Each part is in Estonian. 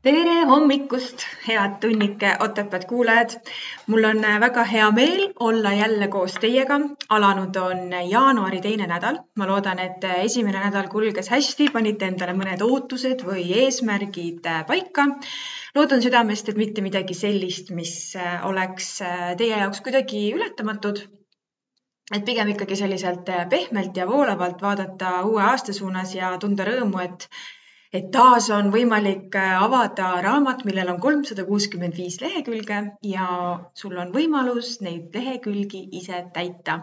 tere hommikust, head tunnike Otepääd kuulajad. mul on väga hea meel olla jälle koos teiega. alanud on jaanuari teine nädal. ma loodan, et esimene nädal kulges hästi, panite endale mõned ootused või eesmärgid paika. loodan südamest, et mitte midagi sellist, mis oleks teie jaoks kuidagi ületamatud et pigem ikkagi selliselt pehmelt ja voolavalt vaadata uue aasta suunas ja tunda rõõmu, et et taas on võimalik äh, avada raamat, millel on kolmsada kuuskümmend viis lehekülge ja sul on võimalus neid lehekülgi ise täita.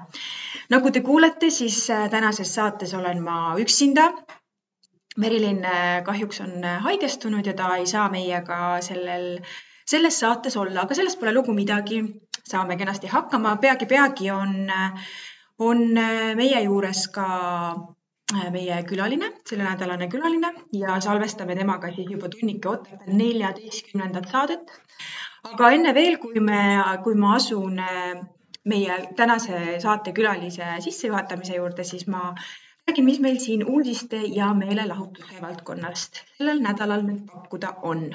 nagu te kuulete, siis äh, tänases saates olen ma üksinda. Merilin äh, kahjuks on haigestunud ja ta ei saa meiega sellel, selles saates olla, aga sellest pole lugu midagi. saame kenasti hakkama, peagi-peagi on, on meie juures ka meie külaline, sellenädalane külaline ja salvestame temaga siis juba tunnike Otepää neljateistkümnendat saadet. aga enne veel, kui me, kui ma asun äh, meie tänase saatekülalise sissejuhatamise juurde, siis ma räägin, mis meil siin uudiste ja meelelahutuse valdkonnast sellel nädalal nüüd pakkuda on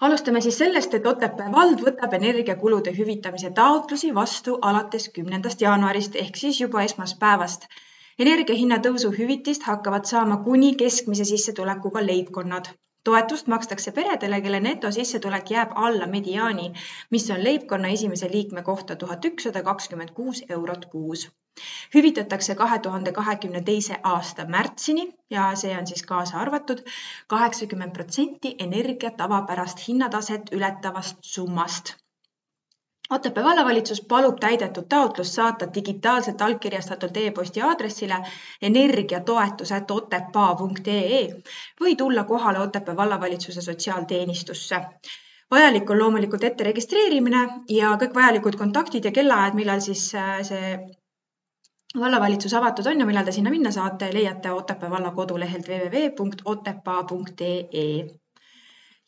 alustame siis sellest, et Otepää vald võtab energiakulude hüvitamise taotlusi vastu alates kümnendast jaanuarist ehk siis juba esmaspäevast energiahinna tõusu hüvitist hakkavad saama kuni keskmise sissetulekuga leibkonnad. toetust makstakse peredele, kelle netosissetulek jääb alla mediaani, mis on leibkonna esimese liikme kohta tuhat ükssada kakskümmend kuus eurot kuus. hüvitatakse kahe tuhande kahekümne teise aasta märtsini ja see on siis kaasa arvatud kaheksakümmend protsenti energia tavapärast hinnataset ületavast summast Otepää vallavalitsus palub täidetud taotlust saata digitaalselt allkirjastatult e-posti aadressile energiatoetus.otepaa.ee või tulla kohale Otepää vallavalitsuse sotsiaalteenistusse. vajalik on loomulikult ette registreerimine ja kõik vajalikud kontaktid ja kellaajad, millal siis äh, see vallavalitsus avatud on ja millal te sinna minna saate, leiate Otepää valla kodulehelt www.otepaa.ee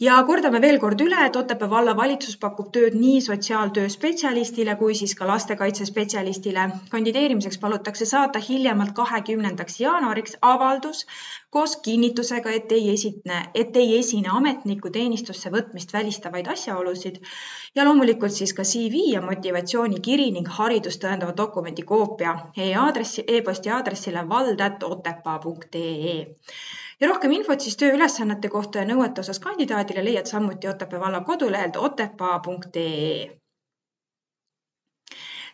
ja kordame veel kord üle, et Otepää vallavalitsus pakub tööd nii sotsiaaltöö spetsialistile kui siis ka lastekaitsespetsialistile. kandideerimiseks palutakse saata hiljemalt kahekümnendaks jaanuariks avaldus koos kinnitusega, et ei esine, et ei esine ametniku teenistusse võtmist välistavaid asjaolusid ja loomulikult siis ka CV ja motivatsioonikiri ning haridust tõendava dokumendi koopia e-aadressi e, e-posti aadressile vald.otepaa.ee ja rohkem infot siis tööülesannete kohta ja nõuete osas kandidaadile leiad samuti Otepää valla kodulehelt otepaa.ee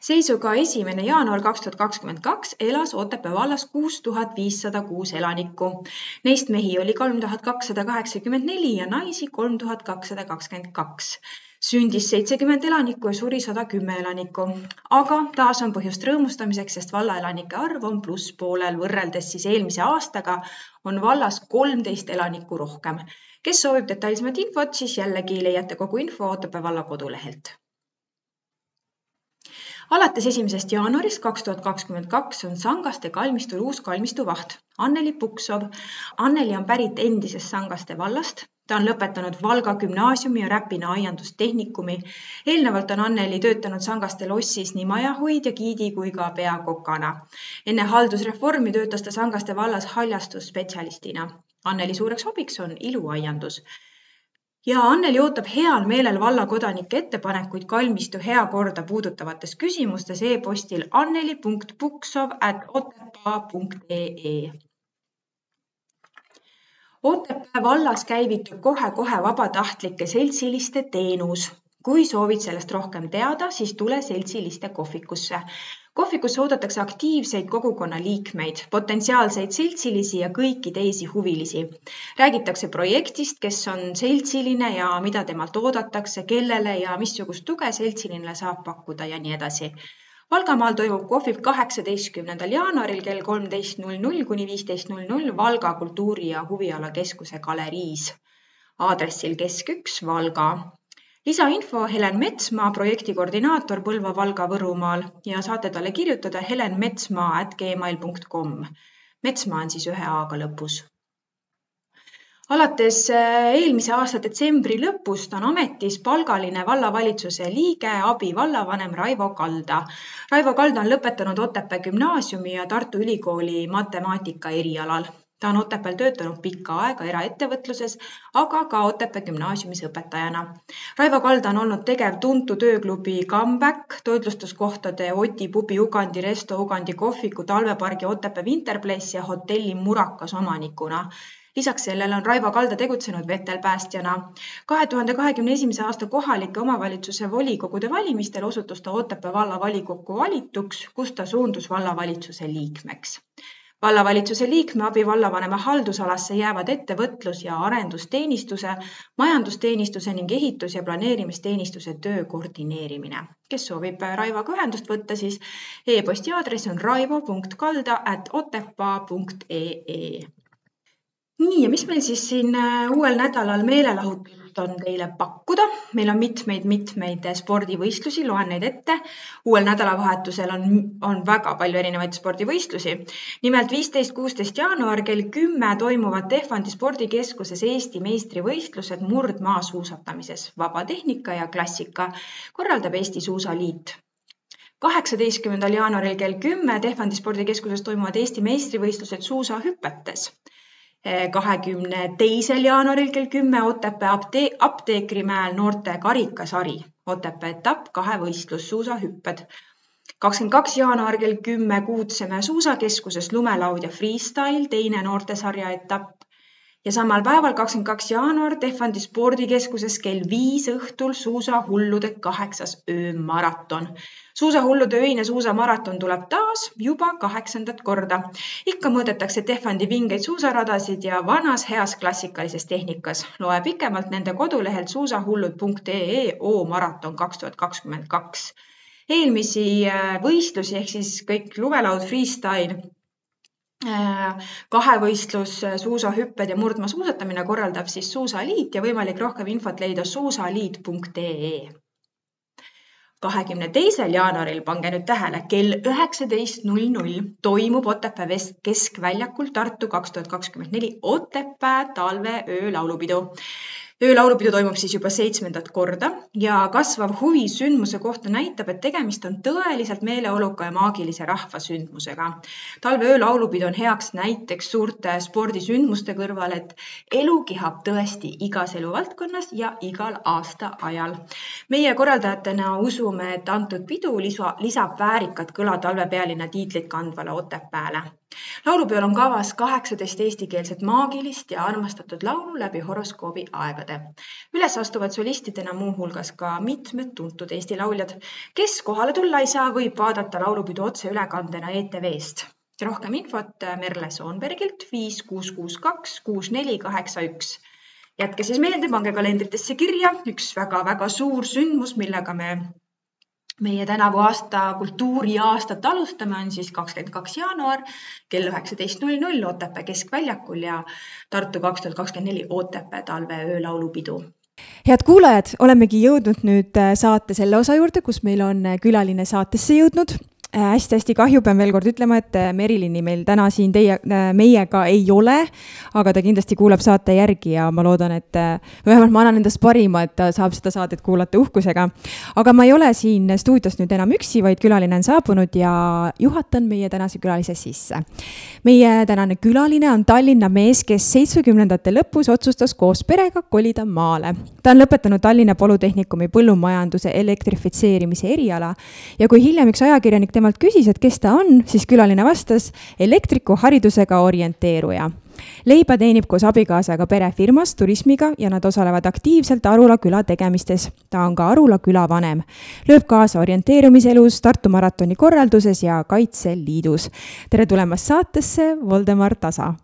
seisuga esimene jaanuar kaks tuhat kakskümmend kaks elas Otepää vallas kuus tuhat viissada kuus elanikku. Neist mehi oli kolm tuhat kakssada kaheksakümmend neli ja naisi kolm tuhat kakssada kakskümmend kaks sündis seitsekümmend elanikku ja suri sada kümme elanikku. aga taas on põhjust rõõmustamiseks, sest valla elanike arv on plusspoolel, võrreldes siis eelmise aastaga on vallas kolmteist elanikku rohkem. kes soovib detailsemat infot, siis jällegi leiate kogu info Otepää valla kodulehelt alates esimesest jaanuarist kaks tuhat kakskümmend kaks on Sangaste kalmistul uus kalmistuvaht Anneli Puksov. Anneli on pärit endisest Sangaste vallast. Ta on lõpetanud Valga gümnaasiumi ja Räpina aiandustehnikumi. eelnevalt on Anneli töötanud Sangaste lossis nii majahoidja, giidi kui ka peakokana. enne haldusreformi töötas ta Sangaste vallas haljastusspetsialistina. Anneli suureks hobiks on iluaiandus ja Anneli ootab heal meelel valla kodanike ettepanekuid kalmistu heakorda puudutavates küsimustes e-postil anneli.puksov@otepaa.ee. Otepää vallas käivitub kohe-kohe vabatahtlike seltsiliste teenus. kui soovid sellest rohkem teada, siis tule seltsiliste kohvikusse kohvikusse oodatakse aktiivseid kogukonna liikmeid, potentsiaalseid seltsilisi ja kõiki teisi huvilisi. räägitakse projektist, kes on seltsiline ja mida temalt oodatakse, kellele ja missugust tuge seltsiline saab pakkuda ja nii edasi. Valgamaal toimub kohvik kaheksateistkümnendal jaanuaril kell kolmteist null null kuni viisteist null null Valga kultuuri- ja huvialakeskuse galeriis. Aadressil Kesk üks, Valga. Lisainfo Helen Metsmaa, projekti koordinaator Põlva, Valga, Võrumaal ja saate talle kirjutada helenmetsmaa.gmail.com. Metsmaa on siis ühe A-ga lõpus alates äh, eelmise aasta detsembri lõpust on ametis palgaline vallavalitsuse liige, abivallavanem Raivo Kalda. Raivo Kalda on lõpetanud Otepää gümnaasiumi ja Tartu Ülikooli matemaatika erialal. ta on Otepääl töötanud pikka aega eraettevõtluses, aga ka Otepää gümnaasiumis õpetajana. Raivo Kalda on olnud tegev tuntud ööklubi Comeback, toitlustuskohtade Oti pubi Ugandi resto, Ugandi kohviku, talvepargi Otepää Winterplace ja hotelli Murakas omanikuna lisaks sellele on Raivo Kalda tegutsenud vetelpäästjana. kahe tuhande kahekümne esimese aasta kohalike omavalitsuse volikogude valimistel osutus ta Otepää vallavolikokku valituks, kus ta suundus vallavalitsuse liikmeks vallavalitsuse liikme abi vallavanema haldusalasse jäävad ettevõtlus- ja arendusteenistuse, majandusteenistuse ning ehitus- ja planeerimisteenistuse töö koordineerimine. kes soovib Raivoga ühendust võtta, siis e-posti aadress on raivo.kalda at otepaa.ee nii, ja mis meil siis siin äh, uuel nädalal meelelahutust on teile pakkuda? meil on mitmeid-mitmeid spordivõistlusi, loen neid ette. uuel nädalavahetusel on, on väga palju erinevaid spordivõistlusi. nimelt viisteist, kuusteist jaanuar kell kümme toimuvad Tehvandi spordikeskuses Eesti meistrivõistlused murdmaasuusatamises, vabatehnika ja klassika, korraldab Eesti Suusaliit kaheksateistkümnendal jaanuaril kell kümme Tehvandi spordikeskuses toimuvad Eesti meistrivõistlused suusahüpetes kahekümne teisel jaanuaril kell kümme Otepää aptee-, apteekrimäel noorte karikasari, Otepää etapp, kahevõistlus, suusahüpped. kakskümmend kaks jaanuar kell kümme Kuutsemäe suusakeskuses lumelaud ja freestyle, teine noortesarja etapp ja samal päeval, kakskümmend kaks jaanuar Tehvandi spordikeskuses kell viis õhtul suusahullude kaheksas öömaraton. Suusahullude öine suusamaraton tuleb taas juba kaheksandat korda. ikka mõõdetakse Tehvandi vingeid suusaradasid ja vanas heas klassikalises tehnikas. loe pikemalt nende kodulehelt suusahullud.ee O maraton kaks tuhat kakskümmend kaks eelmisi äh, võistlusi ehk siis kõik lumelaud, freestyle Äh, kahevõistlus, äh, suusahüpped ja murdmaasuusatamine korraldab siis Suusaliit ja võimalik rohkem infot leida suusaliit.ee. kahekümne teisel jaanuaril, pange nüüd tähele, kell üheksateist null null toimub Otepää keskväljakul Tartu kaks tuhat kakskümmend neli Otepää talveöö laulupidu öölaulupidu toimub siis juba seitsmendat korda ja kasvav huvi sündmuse kohta näitab, et tegemist on tõeliselt meeleoluka ja maagilise rahvasündmusega. talve öölaulupidu on heaks näiteks suurte spordisündmuste kõrval, et elu kihab tõesti igas eluvaldkonnas ja igal aastaajal. meie korraldajatena usume, et antud pidu lisab väärikat kõla talvepealinna tiitlit kandvale Otepääle laulupeol on kavas kaheksateist eestikeelset maagilist ja armastatud laulu läbi horoskoobi aegade. üles astuvad solistidena muuhulgas ka mitmed tuntud Eesti lauljad. kes kohale tulla ei saa, võib vaadata laulupidu otseülekandena ETV-st. rohkem infot Merle Soonbergilt viis kuus kuus kaks kuus neli kaheksa üks jätke siis meelde, pange kalendritesse kirja üks väga-väga suur sündmus, millega me meie tänavu aasta kultuuriaastat alustame, on siis kakskümmend kaks jaanuar kell üheksateist null null Otepää keskväljakul ja Tartu kaks tuhat kakskümmend neli Otepää talveöö laulupidu head kuulajad, olemegi jõudnud nüüd äh, saate selle osa juurde, kus meil on äh, külaline saatesse jõudnud hästi-hästi kahju, pean veel kord ütlema, et äh, Merilini meil täna siin teie, äh, meiega ei ole, aga ta kindlasti kuulab saate järgi ja ma loodan, et äh, vähemalt ma annan endast parima, et ta saab seda saadet kuulata uhkusega. aga ma ei ole siin stuudios nüüd enam üksi, vaid külaline on saabunud ja juhatan meie tänase külalise sisse. meie tänane külaline on Tallinna mees, kes seitsmekümnendate lõpus otsustas koos perega kolida maale. ta on lõpetanud Tallinna Polütehnikumi põllumajanduse elektrifitseerimise eriala ja kui hiljem üks ajakirjanik temalt küsis, et kes ta on, siis külaline vastas elektriku haridusega orienteeruja leiba teenib koos abikaasaga perefirmas turismiga ja nad osalevad aktiivselt Arula küla tegemistes. ta on ka Arula külavanem. lööb kaasa orienteerumiselus, Tartu maratoni korralduses ja Kaitseliidus. tere tulemast saatesse, Voldemar Tasa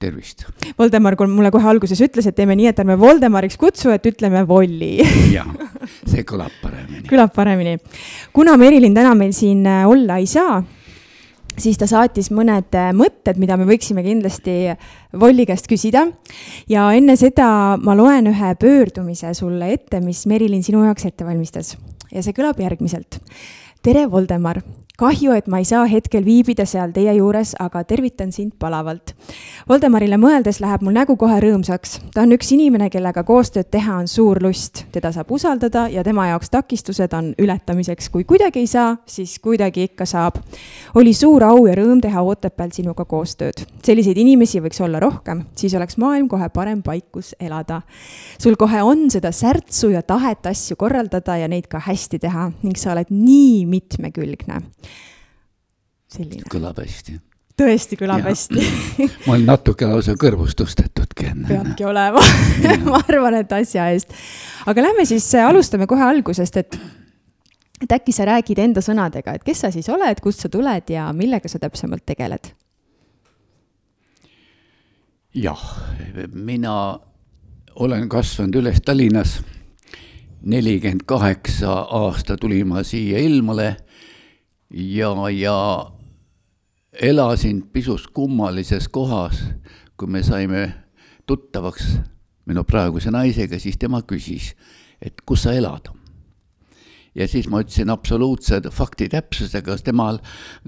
tervist. Voldemar mulle kohe alguses ütles, et teeme nii, et ärme Voldemariks kutsu, et ütleme Volli jah, see kõlab paremini. kõlab paremini. kuna Merilin täna meil siin äh, olla ei saa, siis ta saatis mõned äh, mõtted, mida me võiksime kindlasti Volli käest küsida. ja enne seda ma loen ühe pöördumise sulle ette, mis Merilin sinu jaoks ette valmistas ja see kõlab järgmiselt. tere, Voldemar kahju, et ma ei saa hetkel viibida seal teie juures, aga tervitan sind palavalt. Voldemarile mõeldes läheb mul nägu kohe rõõmsaks. ta on üks inimene, kellega koostööd teha on suur lust. teda saab usaldada ja tema jaoks takistused on ületamiseks. kui kuidagi ei saa, siis kuidagi ikka saab. oli suur au ja rõõm teha Otepääl sinuga koostööd. selliseid inimesi võiks olla rohkem, siis oleks maailm kohe parem paik, kus elada. sul kohe on seda särtsu ja tahet asju korraldada ja neid ka hästi teha ning sa oled nii mitmekülgne selline. kõlab hästi. tõesti kõlab ja. hästi ma olen natuke lausa kõrvust tõstetudki enne. peabki olema ma arvan, et asja eest. aga lähme siis, äh, alustame kohe algusest, et et äkki sa räägid enda sõnadega, et kes sa siis oled, kust sa tuled ja millega sa täpsemalt tegeled? jah, mina olen kasvanud üles Tallinnas. nelikümmend kaheksa aasta tulin ma siia ilmale ja, ja elasin pisut kummalises kohas, kui me saime tuttavaks minu praeguse naisega, siis tema küsis, et kus sa elad. ja siis ma ütlesin absoluutse fakti täpsusega, temal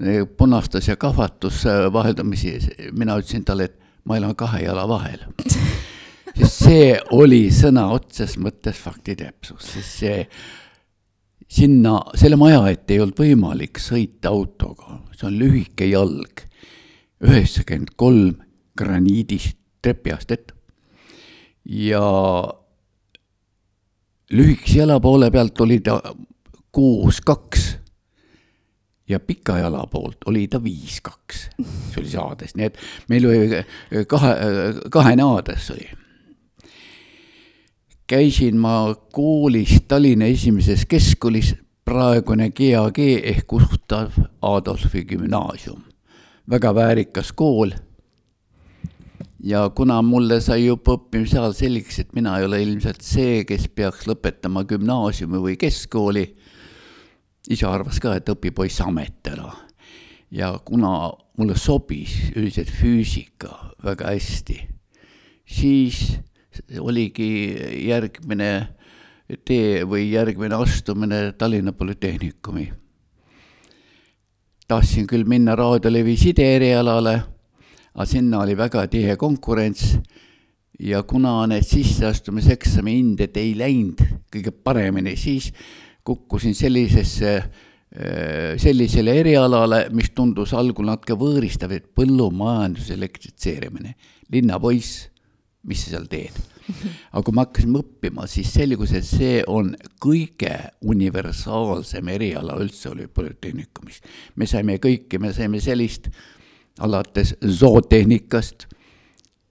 eh, punastas ja kahvatus vaheldumisi, mina ütlesin talle, et ma elan kahe jala vahel sest see oli sõna otseses mõttes fakti täpsus, sest see sinna, selle maja ette ei olnud võimalik sõita autoga, see on lühike jalg, üheksakümmend kolm graniidist trepiastet ja lühikese jala poole pealt oli ta kuus kaks ja pika jala poolt oli ta viis kaks, see oli saades, nii et meil oli kahe, kahene aadress oli käisin ma koolis Tallinna esimeses keskkoolis, praegune GAG ehk Gustav Adolfi gümnaasium. väga väärikas kool. ja kuna mulle sai juba õppimise ajal selgeks, et mina ei ole ilmselt see, kes peaks lõpetama gümnaasiumi või keskkooli, isa arvas ka, et õpipoiss amet ära. ja kuna mulle sobis üldiselt füüsika väga hästi, siis oligi järgmine tee või järgmine astumine Tallinna Polütehnikumi. tahtsin küll minna raadiolevi side erialale, aga sinna oli väga tihe konkurents ja kuna need sisseastumiseksami hinded ei läinud kõige paremini, siis kukkusin sellisesse, sellisele erialale, mis tundus algul natuke võõristav, et põllumajanduse elektritseerimine. linnapoiss mis sa seal teed. aga kui me hakkasime õppima, siis selgus, et see on kõige universaalsem eriala üldse oli Polütehnikumis. me saime kõike, me saime sellist alates zootehnikast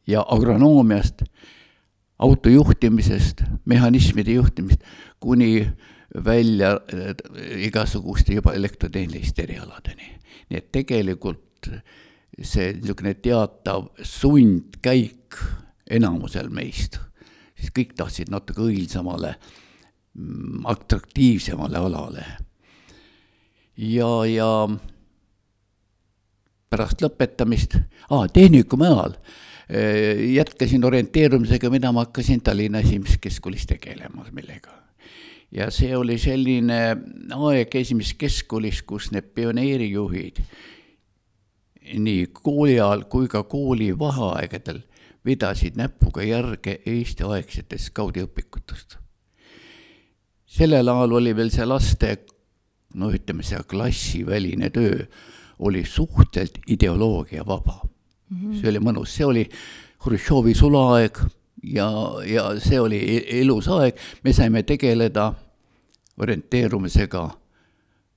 ja agronoomiast, autojuhtimisest, mehhanismide juhtimist, kuni välja igasuguste juba elektrotehniliste erialadeni. nii et tegelikult see niisugune teatav sundkäik enamusel meist, siis kõik tahtsid natuke õilsamale, mm, atraktiivsemale alale. ja, ja pärast lõpetamist ah,, tehnikumi ajal eh, jätkasin orienteerumisega, mida ma hakkasin Tallinna Esimeses Keskkoolis tegelema millega. ja see oli selline aeg Esimeses Keskkoolis, kus need pioneerijuhid nii kooli ajal kui ka kooli vaheaegadel vedasid näpuga järge Eesti-aegsetest skaudiõpikutest. sellel ajal oli veel see laste, no ütleme, see klassiväline töö oli suhteliselt ideoloogiavaba mm. -hmm. see oli mõnus, see oli Hruštšovi sulaaeg ja, ja see oli ilus aeg, me saime tegeleda orienteerumisega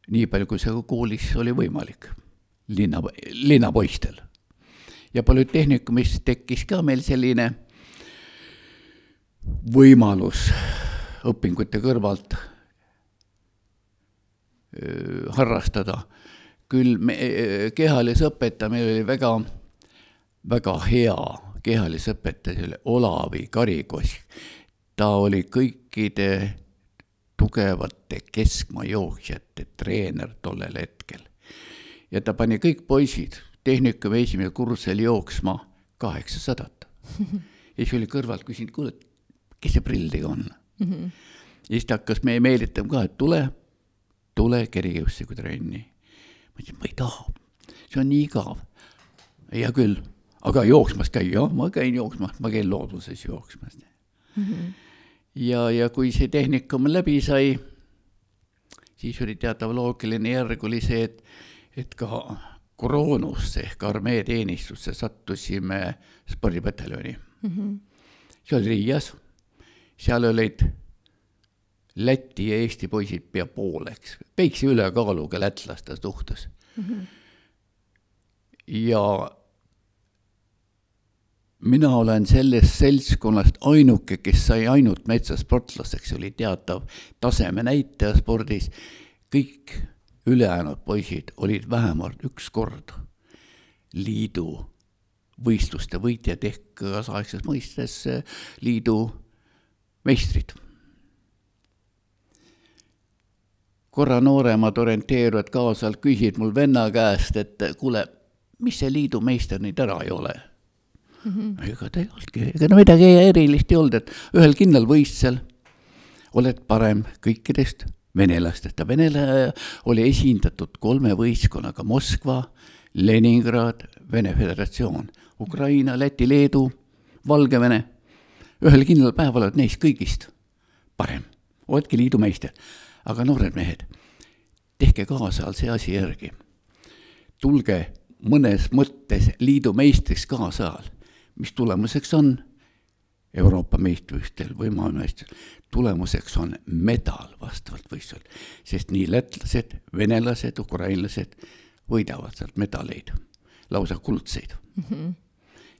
nii palju, kui see koolis oli võimalik, linna, linnapoistel ja Polütehnikumis tekkis ka meil selline võimalus õpingute kõrvalt harrastada. küll me, kehalisõpetaja, meil oli väga, väga hea kehalisõpetaja, see oli Olavi Karikosk. ta oli kõikide tugevate keskmaajooksjate treener tollel hetkel. ja ta pani kõik poisid tehnikumi esimesel kursusel jooksma kaheksasadat. ja siis oli kõrvalt küsinud, kuule, kes see prillidega on mm? -hmm. ja siis ta hakkas meie meelitama ka, et tule, tule kergejõustikutrenni. ma ütlesin, ma ei taha, see on nii igav. hea küll, aga jooksmas käi, jah, ma käin jooksmas, ma käin looduses jooksmas mm. -hmm. ja, ja kui see tehnikum läbi sai, siis oli teatav loogiline järg oli see, et, et ka koroonusse ehk armeeteenistusse sattusime spordipataljoni mm. -hmm. see oli Riias, seal olid Läti ja Eesti poisid pea pooleks, väikse ülekaaluga lätlaste suhtes mm. -hmm. ja mina olen sellest seltskonnast ainuke, kes sai ainult metsasportlaseks, oli teatav tasemenäitaja spordis, kõik ülejäänud poisid olid vähemalt üks kord liidu võistluste võitjad ehk kaasaegses mõistes liidu meistrid. korra nooremad orienteeruvad kaasalt küsisid mul venna käest, et kuule, mis see liidu meister nüüd ära ei ole mm? -hmm. ega ta ei olnudki, ega no midagi erilist ei olnud, et ühel kindlal võistlusel oled parem kõikidest venelastest ja Venele oli esindatud kolme võistkonnaga Moskva, Leningrad, Vene Föderatsioon, Ukraina, Läti, Leedu, Valgevene. ühel kindlal päeval oled neist kõigist parem, oledki liidu meister. aga noored mehed, tehke kaasa see asi järgi. tulge mõnes mõttes liidu meistriks kaasa, mis tulemuseks on Euroopa meistrivõistlustel või maailmameistrivõistlustel, tulemuseks on medal vastavalt võistlusel, sest nii lätlased, venelased, ukrainlased võidavad sealt medaleid, lausa kuldseid mm. -hmm.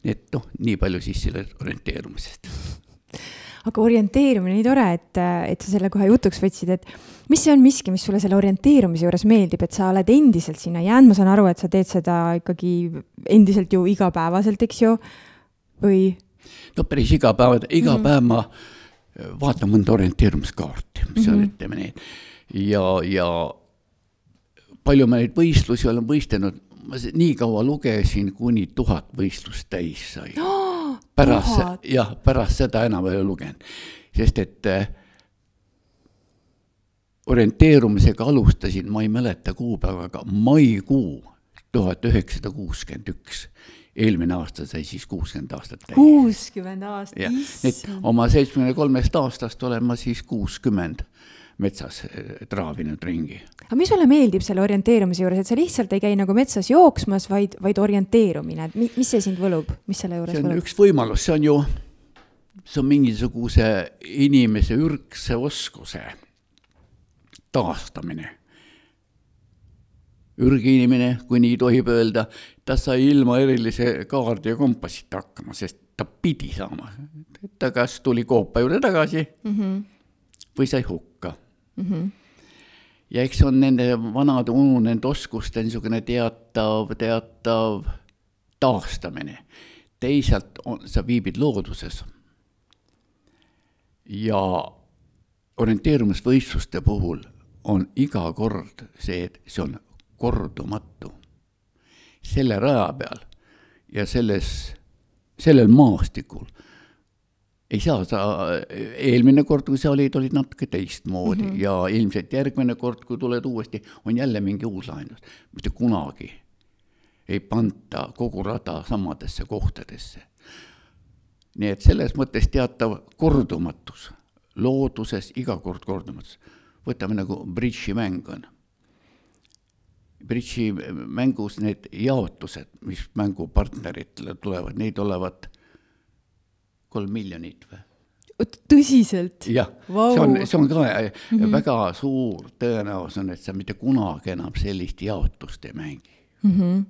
nii et noh, nii palju siis selle orienteerumisest. aga orienteerumine, nii tore, et, et sa selle kohe jutuks võtsid, et mis see on miski, mis sulle selle orienteerumise juures meeldib, et sa oled endiselt sinna jäänud, ma saan aru, et sa teed seda ikkagi endiselt ju igapäevaselt, eks ju, või no päris iga päev, iga mm -hmm. päev ma vaatan mõnda orienteerumiskaarti, mis mm -hmm. on, ütleme nii. ja, ja palju ma neid võistlusi olen võistelnud, ma nii kaua lugesin, kuni tuhat võistlust täis sai oh,. pärast, jah, pärast seda enam ei lugenud, sest et äh, orienteerumisega alustasin, ma ei mäleta kuupäeva, aga maikuu tuhat üheksasada kuuskümmend üks eelmine aasta sai siis kuuskümmend aastat täis. kuuskümmend aastat, issand. oma seitsmekümne kolmest aastast olen ma siis kuuskümmend metsas eh, traavinud ringi. aga mis sulle meeldib selle orienteerumise juures, et sa lihtsalt ei käi nagu metsas jooksmas, vaid, vaid orienteerumine, et mis, mis see sind võlub, mis selle juures see on võlub? üks võimalus, see on ju, see on mingisuguse inimese ürgse oskuse taastamine ürginimene, kui nii tohib öelda, ta sai ilma erilise kaardi ja kompassita hakkama, sest ta pidi saama. ta kas tuli koopa juurde tagasi mm -hmm. või sai hukka mm. -hmm. ja eks on nende vanade ununenud oskuste niisugune teatav, teatav taastamine. teisalt on, sa viibid looduses ja orienteerumisvõistluste puhul on iga kord see, et see on kordumatu. selle raja peal ja selles, sellel maastikul ei saa sa, eelmine kord, kui sa olid, olid natuke teistmoodi mm -hmm. ja ilmselt järgmine kord, kui tuled uuesti, on jälle mingi uus lahendus. mitte kunagi ei panta kogu rada samadesse kohtadesse. nii et selles mõttes teatav kordumatus, looduses iga kord kordumatus. võtame nagu bridžimäng on bridži mängus need jaotused, mis mängupartneritele tulevad, neid olevat kolm miljonit või? tõsiselt? jah wow., see on, see on ka mm -hmm. väga suur tõenäosus, et sa mitte kunagi enam sellist jaotust ei mängi mm. -hmm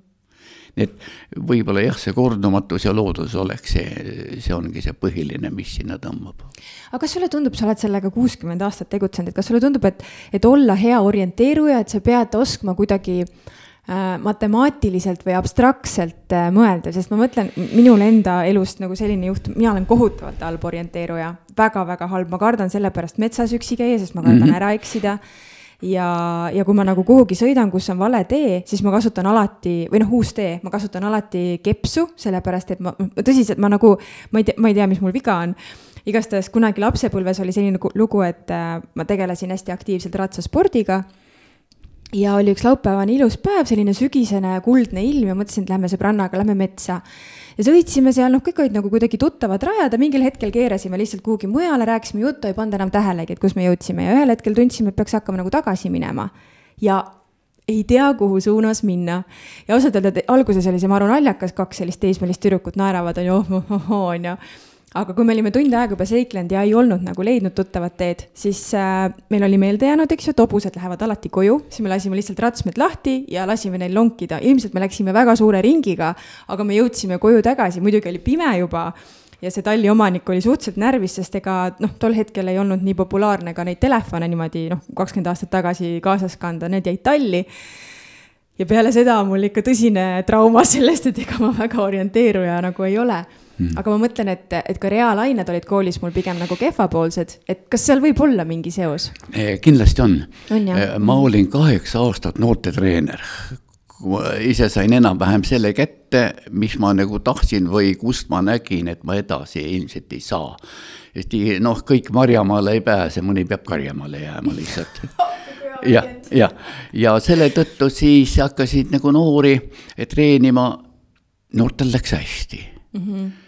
et võib-olla jah, see kordumatus ja loodus oleks see, see ongi see põhiline, mis sinna tõmbab. aga kas sulle tundub, sa oled sellega kuuskümmend aastat tegutsenud, et kas sulle tundub, et, et olla hea orienteeruja, et sa pead oskama kuidagi äh, matemaatiliselt või abstraktselt äh, mõelda, sest ma mõtlen minul enda elust nagu selline juhtum, mina olen kohutavalt halb orienteeruja väga,, väga-väga halb, ma kardan sellepärast metsas üksi käia, sest ma kardan mm -hmm. ära eksida ja, ja kui ma nagu kuhugi sõidan, kus on vale tee, siis ma kasutan alati, või noh, uus tee, ma kasutan alati kepsu, sellepärast et ma, tõsiselt ma nagu, ma ei tea, ma ei tea, mis mul viga on igastahes kunagi lapsepõlves oli selline lugu, et äh, ma tegelesin hästi aktiivselt ratsaspordiga ja oli üks laupäevane ilus päev, selline sügisene kuldne ilm ja mõtlesin, et lähme sõbrannaga, lähme metsa. Ja sõitsime seal, noh, kõik olid nagu kuidagi tuttavad rajad ja mingil hetkel keerasime lihtsalt kuhugi mujale, rääkisime juttu, ei pannud enam tähelegi, et kus me jõudsime ja ühel hetkel tundsime, et peaks hakkama nagu tagasi minema. ja ei tea, kuhu suunas minna. ja ausalt öelda, alguses oli see maru naljakas, kaks sellist teismelist tüdrukut naeravad, on ju, oh, oh, oh, on ju aga kui me olime tund aega juba seiklenud ja ei olnud nagu leidnud tuttavat teed, siis äh, meil oli meelde jäänud, eks ju, et hobused lähevad alati koju, siis me lasime lihtsalt ratsmed lahti ja lasime neil lonkida, ilmselt me läksime väga suure ringiga, aga me jõudsime koju tagasi, muidugi oli pime juba ja see talli omanik oli suhteliselt närvis, sest ega noh, tol hetkel ei olnud nii populaarne ka neid telefone niimoodi noh, kakskümmend aastat tagasi kaasas kanda, need jäid talli. Ja peale seda on mul ikka tõsine trauma sellest, et ega ma väga orienteeruja nagu ei ole Mm. aga ma mõtlen, et, et ka reaalained olid koolis mul pigem nagu kehvapoolsed, et kas seal võib olla mingi seos? Eh, kindlasti on, on. Eh, ma olin kaheksa aastat noortetreener. ise sain enam-vähem selle kätte, mis ma nagu tahtsin või kust ma nägin, et ma edasi ilmselt ei saa. sest noh, kõik Marjamaale ei pääse, mõni peab Karjamaale jääma lihtsalt ja, ja, ja selle tõttu siis hakkasid nagu noori treenima, noortel läks hästi mm. -hmm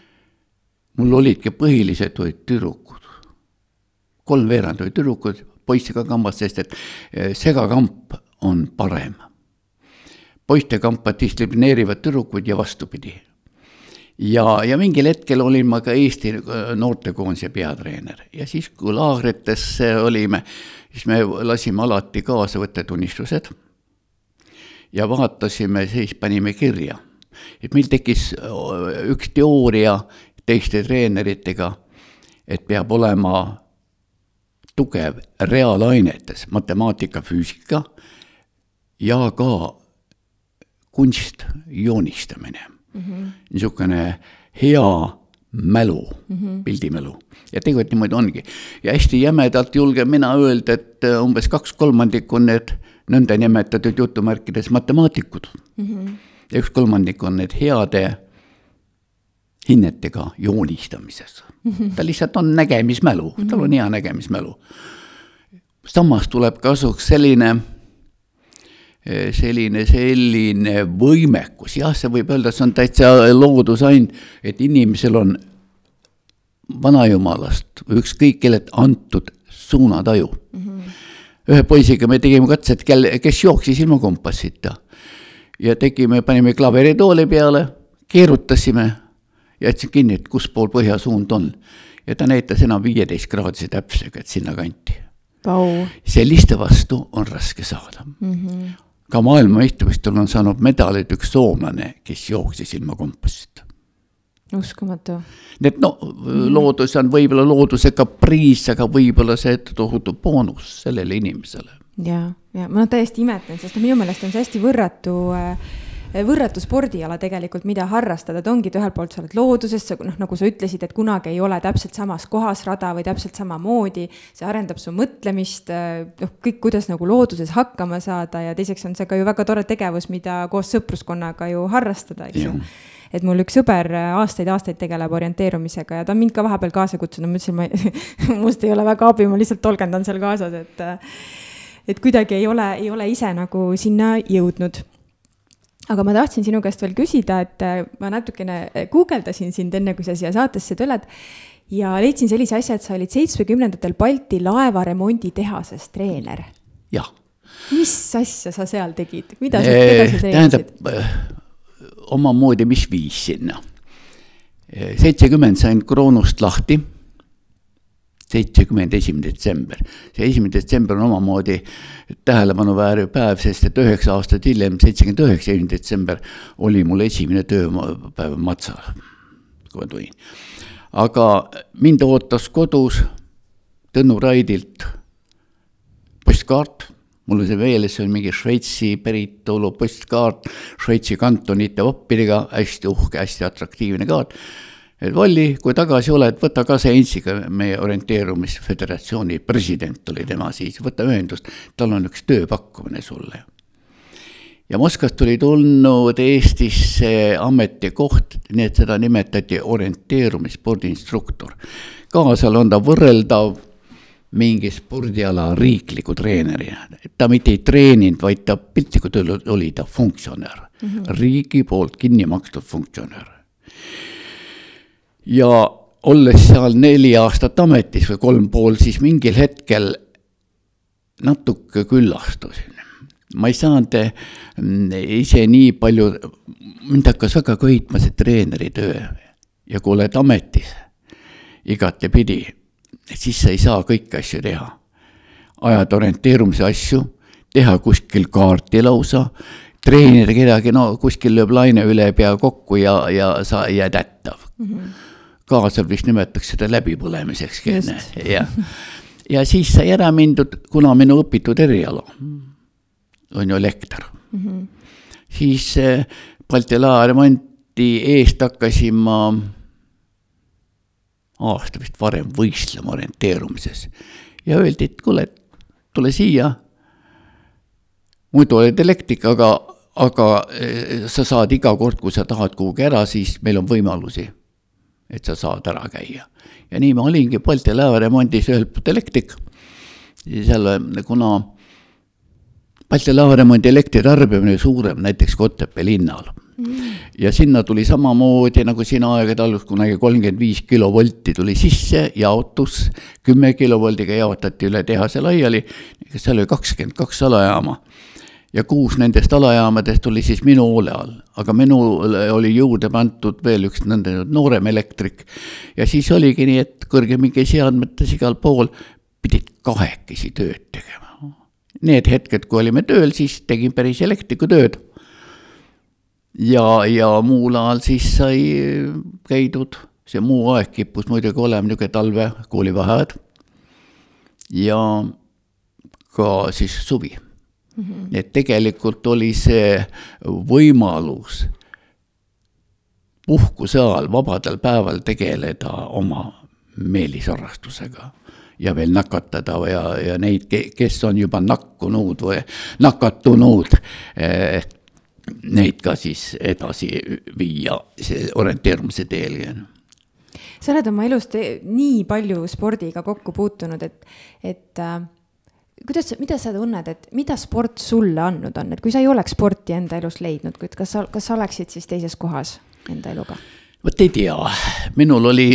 mul olidki põhilised olid tüdrukud. kolmveerand olid tüdrukud, poistega kambas, sest et eh, segakamp on parem. poistekambad distsiplineerivad tüdrukuid ja vastupidi. ja, ja mingil hetkel olin ma ka Eesti eh, noortekoondise peatreener ja siis, kui laagrites olime, siis me lasime alati kaasa võttetunnistused ja vaatasime, siis panime kirja et meil tekkis eh, üks teooria teiste treeneritega, et peab olema tugev reaalainetes, matemaatika, füüsika ja ka kunst, joonistamine mm. -hmm. niisugune hea mälu mm, -hmm. pildimälu. ja tegelikult niimoodi ongi. ja hästi jämedalt julgen mina öelda, et umbes kaks kolmandikku on need nõndanimetatud jutumärkides matemaatikud mm. -hmm. ja üks kolmandik on need heade hinnetega joonistamises. ta lihtsalt on nägemismälu, tal on hea nägemismälu. samas tuleb kasuks selline, selline, selline võimekus, jah, see võib öelda, see on täitsa loodusand, et inimesel on vanajumalast või ükskõik kellelt antud suunataju mm. -hmm. ühe poisiga me tegime katset, kel, kes jooksis ilma kompassita ja tegime, panime klaveritooli peale, keerutasime jätsin kinni, et kus pool põhjasuund on. ja ta näitas enam viieteist kraadise täpsusega, et sinnakanti wow.. selliste vastu on raske saada mm. -hmm. ka maailmameistrivõistlustel on saanud medaleid üks soomlane, kes jooksis ilma kompassita. uskumatu. nii et no loodus on võib-olla looduse kapriis, aga võib-olla see tohutu boonus sellele inimesele. ja, ja ma täiesti imetlen, sest minu meelest on see hästi võrratu äh, võrratu spordiala tegelikult, mida harrastada, et ongi, et ühelt poolt sa oled looduses, sa noh, nagu sa ütlesid, et kunagi ei ole täpselt samas kohas rada või täpselt samamoodi. see arendab su mõtlemist, noh, kõik, kuidas nagu looduses hakkama saada ja teiseks on see ka ju väga tore tegevus, mida koos sõpruskonnaga ju harrastada, eks ju et mul üks sõber aastaid-aastaid tegeleb orienteerumisega ja ta on mind ka vahepeal kaasa kutsunud, ma ütlesin, ma, must ei ole väga abi, ma lihtsalt tolgendan seal kaasas, et et kuidagi ei ole, ei ole ise nagu sinna jõudnud aga ma tahtsin sinu käest veel küsida, et äh, ma natukene äh, guugeldasin sind enne, kui sa siia saatesse tuled ja leidsin sellise asja, et sa olid seitsmekümnendatel Balti laevaremonditehases treener. jah. mis asja sa seal tegid, mida sa, keda sa treenisid? tähendab, äh, omamoodi, mis viis sinna. seitsekümmend sain kroonust lahti seitsekümmend esimene detsember. see esimene detsember on omamoodi tähelepanuväärne päev, sest et üheksa aastat hiljem, seitsekümmend üheksa, esimene detsember oli mul esimene tööpäev Matsal, kui ma tulin. aga mind ootas kodus Tõnu Raidilt postkaart, mul on see meeles, see on mingi Šveitsi päritolu postkaart Šveitsi kantonite vappidega, hästi uhke, hästi atraktiivne kaart Volli, kui tagasi oled, võta kaasa Ensiga, meie orienteerumisföderatsiooni president oli tema siis, võta ühendust, tal on üks tööpakkumine sulle. ja Moskvast tuli tulnud Eestisse ametikoht, nii et seda nimetati orienteerumisspordiinstruktor. kaasal on ta võrreldav mingi spordiala riikliku treenerina. ta mitte ei treeninud, vaid ta piltlikult öeldes oli ta funktsionär mm, -hmm. riigi poolt kinni makstud funktsionär. Ja olles seal neli aastat ametis või kolm pool, siis mingil hetkel natuke küllastusin. ma ei saanud mm, ise nii palju, mind hakkas väga köitma see treeneri töö ja kui oled ametis igatepidi siis sa ei saa kõiki asju teha. ajada orienteerumise asju, teha kuskil kaarti lausa, treenida kedagi, no kuskil lööb laine üle pea kokku ja, ja sa jääd hättav mm. -hmm. Kaasal vist nimetatakse seda läbipõlemiseks, jah. ja siis sai ära mindud, kuna minu õpitud eriala on ju elekter mm. -hmm. siis eh, Balti laeva remonti eest hakkasin ma aasta vist varem võistlema orienteerumises. ja öeldi, et kuule, tule siia. muidu oled elektrik, aga, aga eh, sa saad iga kord, kui sa tahad kuhugi ära, siis meil on võimalusi, et sa saad ära käia. ja nii ma olingi Balti laevaremondis ühelt poolt elektrik, seal, kuna Balti laevaremondi elektritarbimine suurem näiteks Kottepää linnal ja sinna tuli samamoodi nagu siin aegade alguses kunagi kolmkümmend viis kilovolti tuli sisse, jaotus, kümme kilovoldiga jaotati üle tehase laiali, seal oli kakskümmend kaks alajaama. Ja kuus nendest alajaamadest oli siis minu hoole all, aga minule oli juurde pandud veel üks nõndanimetatud noorem elektrik. ja siis oligi nii, et kõrgemike seadmetes igal pool pidid kahekesi tööd tegema. Need hetked, kui olime tööl, siis tegin päris elektriku tööd. Ja, ja muul ajal siis sai käidud, see muu aeg kippus muidugi olema niisugune talve koolivaheajad. Ja ka siis suvi mm. -hmm. et tegelikult oli see võimalus puhkuse ajal, vabadel päeval tegeleda oma meelisharrastusega ja veel nakatada ja, ja neid, kes on juba nakkunud või nakatunud eh, neid ka siis edasi viia orienteerumise teel sa oled oma elus nii palju spordiga kokku puutunud, et, et kuidas, mida sa tunned, et mida sport sulle andnud on, et kui sa ei oleks sporti enda elus leidnud, kuid kas sa, kas sa oleksid siis teises kohas enda eluga? vot ei tea, minul oli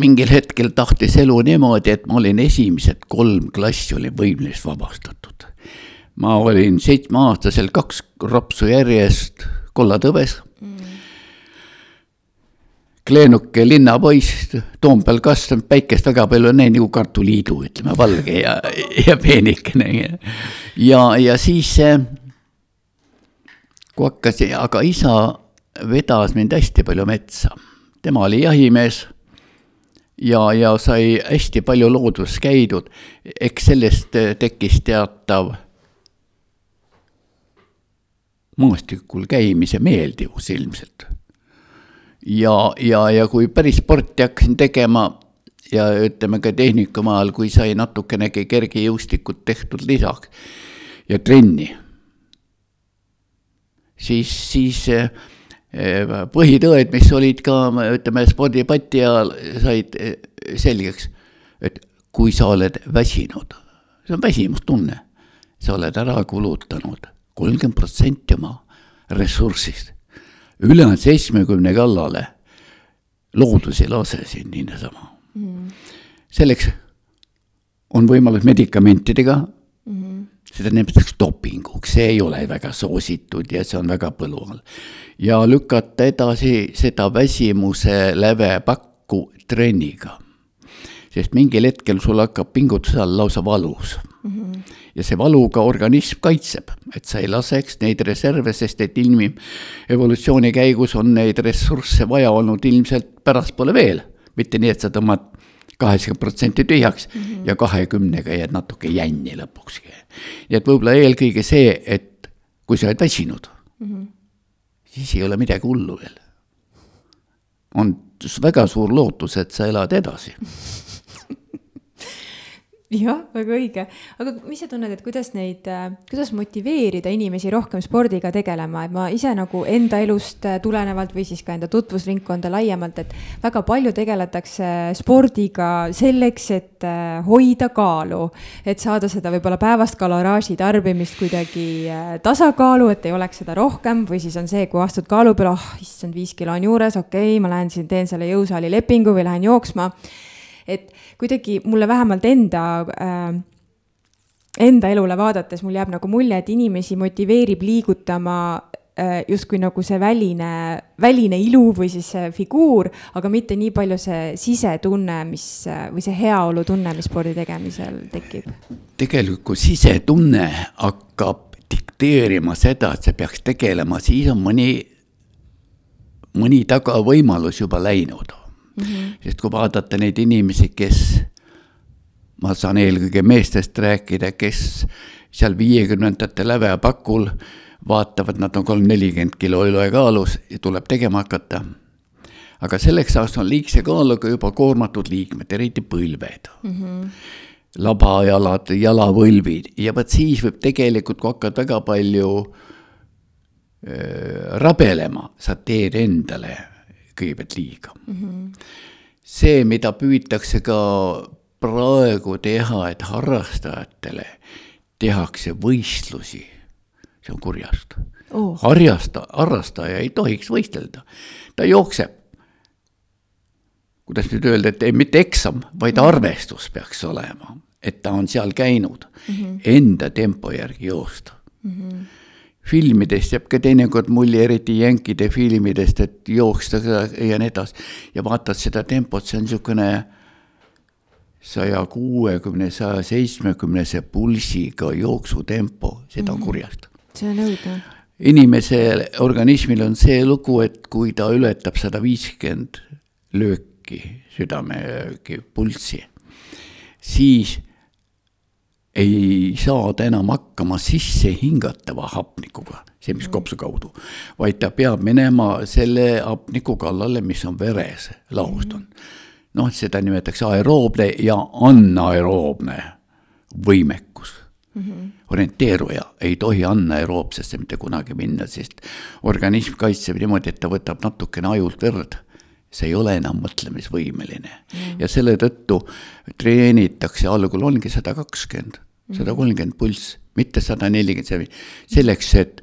mingil hetkel tahtis elu niimoodi, et ma olin esimesed kolm klassi olin võimelisest vabastatud ma olin seitsmeaastaselt kaks ropsu järjest kollatõves. Kleenuke linnapoiss, Toompeal kasvanud, päikest väga palju näinud nagu kartuliidu, ütleme, valge ja, ja peenikene. ja, ja siis, kui hakkasin, aga isa vedas mind hästi palju metsa. tema oli jahimees ja, ja sai hästi palju looduses käidud. eks sellest tekkis teatav maastikul käimise meeldivus ilmselt. Ja, ja, ja kui päris sporti hakkasin tegema ja ütleme ka tehnikumi ajal, kui sai natukenegi kergejõustikut tehtud lisaks ja trenni, siis, siis eh, põhitõed, mis olid ka ütleme spordipati ajal, said eh, selgeks, et kui sa oled väsinud, see on väsimustunne, sa oled ära kulutanud kolmkümmend protsenti oma ressursist, ülejäänud seitsmekümne kallale loodus ei lase sind niisama mm.. selleks on võimalus medikamentidega mm, -hmm. seda nimetatakse dopinguks, see ei ole väga soositud ja see on väga põlu all. ja lükata edasi seda väsimuse lävepakku trenniga. sest mingil hetkel sul hakkab pingutuse all lausa valus mm. -hmm ja see valuga organism kaitseb, et sa ei laseks neid reserve, sest et ilmi evolutsiooni käigus on neid ressursse vaja olnud ilmselt pärastpoole veel, mitte nii, et sa tõmbad kaheksakümmend protsenti tühjaks mm -hmm. ja kahekümnega jääd natuke jänni lõpukski. nii et võib-olla eelkõige see, et kui sa oled väsinud mm, -hmm. siis ei ole midagi hullu veel. on väga suur lootus, et sa elad edasi jah, väga õige, aga mis sa tunned, et kuidas neid, äh, kuidas motiveerida inimesi rohkem spordiga tegelema, et ma ise nagu enda elust äh, tulenevalt või siis ka enda tutvusringkonda laiemalt, et väga palju tegeletakse spordiga selleks, et äh, hoida kaalu, et saada seda võib-olla päevast kaloraaži tarbimist kuidagi tasakaalu, et ei oleks seda rohkem. Või siis on see, kui astud kaalu peale, oh issand, viis kilo on juures, okei okay,, ma lähen siin teen selle jõusaali lepingu või lähen jooksma. Et kuidagi mulle vähemalt enda äh, enda elule vaadates mul jääb nagu mulje, et inimesi motiveerib liigutama äh, justkui nagu see väline, väline ilu või siis see figuur, aga mitte nii palju see sisetunne, mis äh, või see heaolutunne, mis spordi tegemisel tekib. tegelikult sisetunne hakkab dikteerima seda, et sa peaks tegelema, siis on mõni, mõni tagavõimalus juba läinud mm. -hmm. sest kui vaadata neid inimesi, kes, ma saan eelkõige meestest rääkida, kes seal viiekümnendate lävepakul vaatavad, nad on kolm-nelikümmend kilo ülekaalus ja tuleb tegema hakata. aga selleks ajaks on liigse kaaluga juba koormatud liikmed, eriti põlved mm. -hmm labajalad, jalavõlvid ja vot siis võib tegelikult, kui hakkad väga palju äh, rabelema, sa teed endale kõigepealt liiga mm. -hmm. see, mida püütakse ka praegu teha, et harrastajatele tehakse võistlusi, see on kurjast oh.. harjasta, harrastaja ei tohiks võistelda, ta jookseb. kuidas nüüd öelda, et ei, mitte eksam, vaid mhm. arvestus peaks olema, et ta on seal käinud mm -hmm. enda tempo järgi joosta mm. -hmm filmidest jääb ka teinekord mulje, eriti jänkide filmidest, et jooksta ja nii edasi. ja vaatad seda tempot, see on niisugune saja kuuekümne, saja seitsmekümnese pulsiga jooksutempo, seda on mhm. kurjast. see on õudne. inimese organismil on see lugu, et kui ta ületab sada viiskümmend lööki, südame pulssi, siis ei saa ta enam hakkama sisse hingatava hapnikuga, see, mis kopsu kaudu, vaid ta peab minema selle hapniku kallale, mis on veres laostunud. noh, seda nimetatakse aeroobne ja anaeroobne võimekus mm. -hmm. orienteeruja ei tohi anaeroobsesse mitte kunagi minna, sest organism kaitseb niimoodi, et ta võtab natukene ajult verd see ei ole enam mõtlemisvõimeline mm. ja selle tõttu treenitakse, algul ongi sada kakskümmend, sada kolmkümmend pulss, mitte sada nelikümmend seitse, selleks, et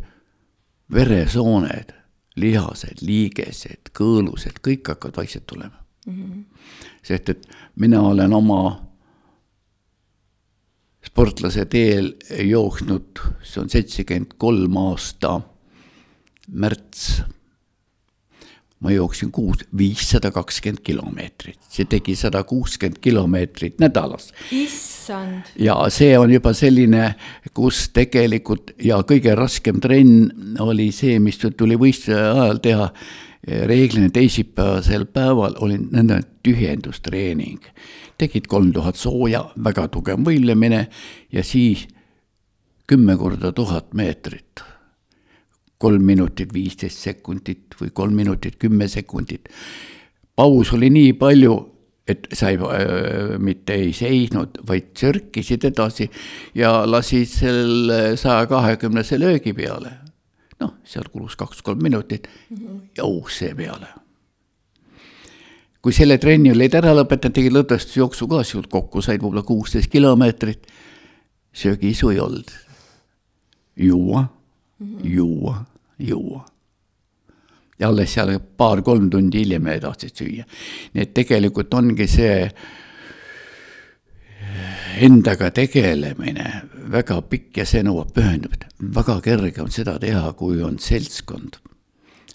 veresooned, lihased, liigesed, kõõlused, kõik hakkavad vaikselt tulema mm. -hmm. sest et mina olen oma sportlase teel jooksnud, see on seitsekümmend kolm aasta märts ma jooksin kuus, viissada kakskümmend kilomeetrit, see tegi sada kuuskümmend kilomeetrit nädalas. issand. ja see on juba selline, kus tegelikult ja kõige raskem trenn oli see, mis tuli võistluse ajal teha. reeglina teisipäevasel päeval oli nõnda tühjendustreening. tegid kolm tuhat sooja, väga tugev võimlemine ja siis kümme korda tuhat meetrit kolm minutit viisteist sekundit või kolm minutit kümme sekundit. paus oli nii palju, et sa ei äh,, mitte ei seisnud, vaid sörkisid edasi ja lasid selle saja kahekümnese löögi peale. noh, seal kulus kaks-kolm minutit ja ukse peale. kui selle trenni olid ära lõpetanud, tegid lõdvestusjooksu ka, siis kokku said võib-olla kuusteist kilomeetrit. söögiisu ei olnud. juua juua juua. Ja alles seal paar-kolm tundi hiljem tahtsid süüa. nii et tegelikult ongi see endaga tegelemine väga pikk ja see nõuab pühendumist. väga kerge on seda teha, kui on seltskond,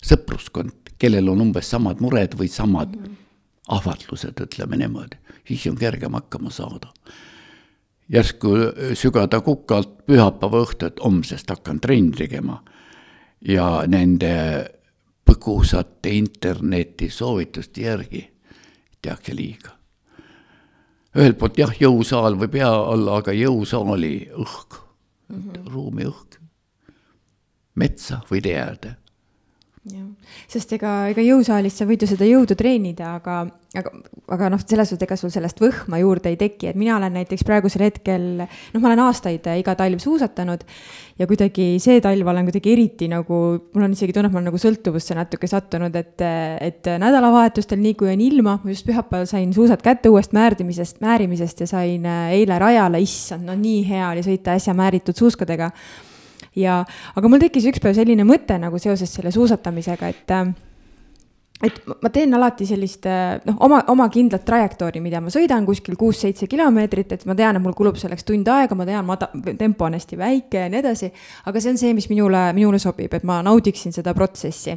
sõpruskond, kellel on umbes samad mured või samad -hmm. ahvatlused, ütleme niimoodi, siis on kergem hakkama saada järsku sügada kukalt pühapäeva õhtu, et homsest hakkan trenni tegema ja nende põgusate interneti soovituste järgi. Tehakse liiga. ühelt poolt jah, jõusaal võib hea olla, aga jõusaali õhk. Mm, -hmm. ruumi õhk, metsa või tee äärde, jah, sest ega, ega jõusaalis sa võid ju seda jõudu treenida, aga, aga, aga noh, selles suhtes, ega sul sellest võhma juurde ei teki, et mina olen näiteks praegusel hetkel, noh, ma olen aastaid iga talv suusatanud ja kuidagi see talv olen kuidagi eriti nagu, mul on isegi tunne, et ma olen nagu sõltuvusse natuke sattunud, et, et nädalavahetustel, nii kui on ilma, ma just pühapäeval sain suusad kätte uuest määrdimisest, määrimisest ja sain eile rajale, issand, no nii hea oli sõita äsja määritud suuskadega. Ja, aga mul tekkis üks päev selline mõte nagu seoses selle suusatamisega, et et ma teen alati sellist noh, oma, oma kindlat trajektoori, mida ma sõidan kuskil kuus-seitse kilomeetrit, et ma tean, et mul kulub selleks tund aega, ma tean, mada-, tempo on hästi väike ja nii edasi. aga see on see, mis minule, minule sobib, et ma naudiksin seda protsessi.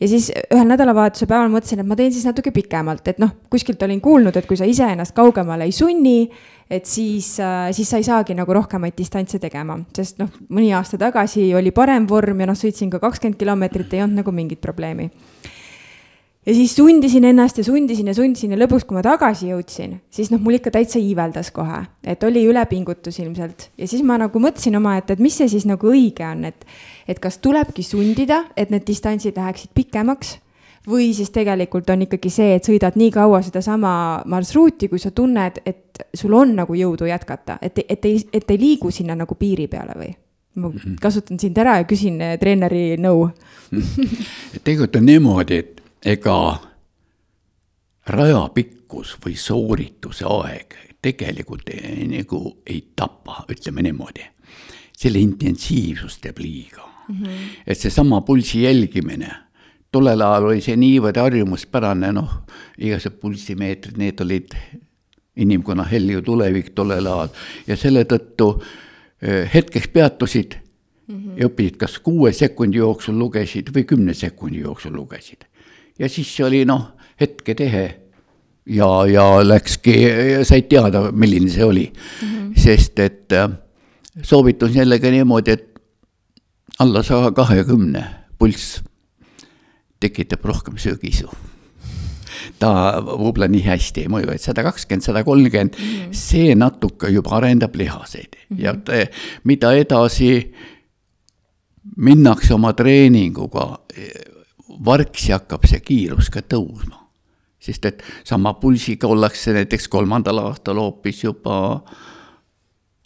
ja siis ühel nädalavahetuse päeval mõtlesin, et ma teen siis natuke pikemalt, et noh, kuskilt olin kuulnud, et kui sa iseennast kaugemale ei sunni et siis, äh, siis sa ei saagi nagu rohkemaid distantse tegema, sest noh, mõni aasta tagasi oli parem vorm ja noh, sõitsin ka kakskümmend kilomeetrit, ei olnud nagu mingit probleemi. Ja siis sundisin ennast ja sundisin ja sundisin ja lõpuks, kui ma tagasi jõudsin, siis noh, mul ikka täitsa iiveldas kohe, et oli ülepingutus ilmselt ja siis ma nagu mõtlesin omaette, et mis see siis nagu õige on, et, et kas tulebki sundida, et need distantsid läheksid pikemaks või siis tegelikult on ikkagi see, et sõidad nii kaua sedasama marsruuti, kui sa tunned, et sul on nagu jõudu jätkata, et, et ei, et ei liigu sinna nagu piiri peale või? ma mhm. kasutan sind ära ja küsin eh, treeneri nõu tegelikult on niimoodi, et ega raja pikkus või soorituse aeg tegelikult ei, nagu ei tapa, ütleme niimoodi. selle intensiivsus teeb liiga mm. -hmm. et seesama pulsi jälgimine tollel ajal oli see niivõrd harjumuspärane, noh, igasugused pulssimeetrid, need olid inimkonna helju tulevik tollel ajal ja selle tõttu eh, hetkeks peatusid mm -hmm. ja õppisid, kas kuue sekundi jooksul lugesid või kümne sekundi jooksul lugesid. Ja siis oli noh, hetketehe ja, ja läkski, said teada, milline see oli mm. -hmm. sest et äh, soovitus jällegi niimoodi, et alla saja kahekümne pulss tekitab rohkem söögiisu. ta võib-olla nii hästi ei mõju, et sada kakskümmend, sada kolmkümmend, mhm. see natuke juba arendab lihaseid mm -hmm. ja te, mida edasi minnakse oma treeninguga, vargsi hakkab see kiirus ka tõusma. sest et sama pulsiga ollakse näiteks kolmandal aastal hoopis juba,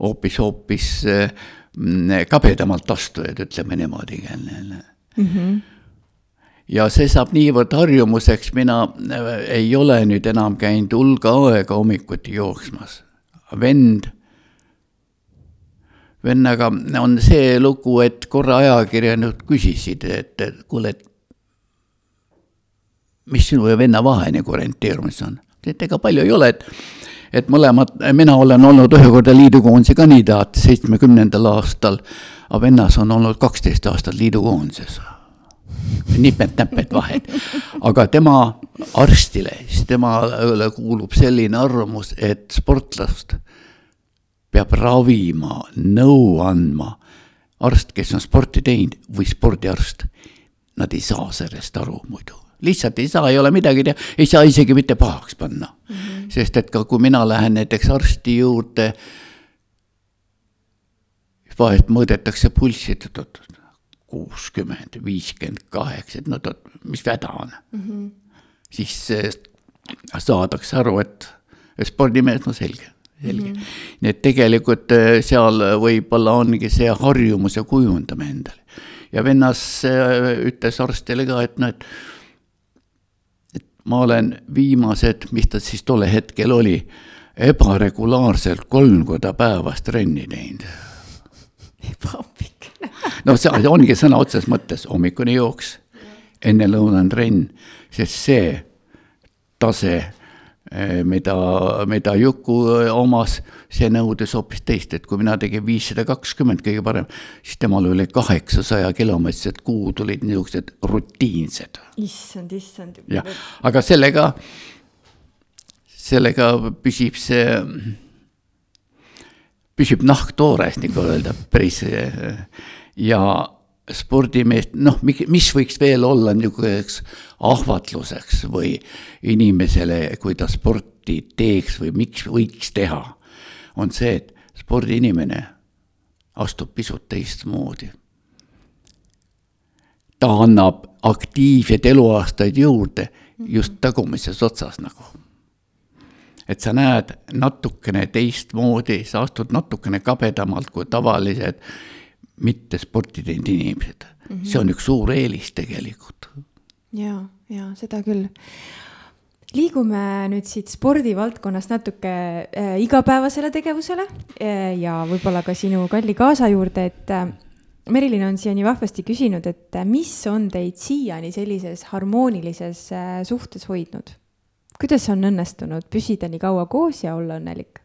hoopis, hoopis mm, kabedamalt astujad, ütleme niimoodi mm. -hmm ja see saab niivõrd harjumuseks, mina äh, ei ole nüüd enam käinud hulga aega hommikuti jooksmas. vend, vennaga on see lugu, et korra ajakirjanikud küsisid, et, et kuule, et mis sinu ja venna vahe nagu orienteerumises on. et ega palju ei ole, et, et mõlemad, mina olen olnud ühe korda liidukoondise kandidaat seitsmekümnendal aastal, aga vennas on olnud kaksteist aastat liidukoondises nipet-näpet vahed. aga tema arstile, siis temale kuulub selline arvamus, et sportlast peab ravima, nõu andma arst, kes on sporti teinud või spordiarst. Nad ei saa sellest aru muidu, lihtsalt ei saa, ei ole midagi teha, ei saa isegi mitte pahaks panna mm. -hmm. sest et ka kui mina lähen näiteks arsti juurde, vahest mõõdetakse pulssi, et oot-oot, kuuskümmend, viiskümmend kaheksa, et no oot, mis häda on mm. -hmm. siis saadakse aru, et spordimees, no selge, selge mm. -hmm. nii et tegelikult äh, seal võib-olla ongi see harjumuse kujundamine endale. ja vennas äh, ütles arstile ka, et noh, et ma olen viimased, mis ta siis tol hetkel oli, ebaregulaarselt kolm korda päevas trenni teinud. ebaapik noh, see ongi sõna otseses mõttes hommikune jooks, ennelõunane trenn, sest see tase, mida, mida Juku eh, omas, see nõudes hoopis teist, et kui mina tegin viissada kakskümmend kõige parem, siis temal oli kaheksasaja kilomeetrised kuud olid niisugused rutiinsed. issand, issand. jah, aga sellega, sellega püsib see püsib nahk toores, nagu öelda, päris ja spordimeest, noh, mis võiks veel olla niisuguseks ahvatluseks või inimesele, kui ta sporti teeks või miks võiks teha, on see, et spordiinimene astub pisut teistmoodi. ta annab aktiivseid eluaastaid juurde just tagumises otsas nagu. et sa näed natukene teistmoodi, sa astud natukene kabedamalt kui tavalised mitte sporti teinud inimesed mm. -hmm. see on üks suur eelis tegelikult. ja, ja seda küll liigume nüüd siit spordivaldkonnast natuke äh, igapäevasele tegevusele äh, ja võib-olla ka sinu kalli kaasa juurde, et äh, Merilin on siiani vahvasti küsinud, et äh, mis on teid siiani sellises harmoonilises äh, suhtes hoidnud? kuidas on õnnestunud püsida nii kaua koos ja olla õnnelik?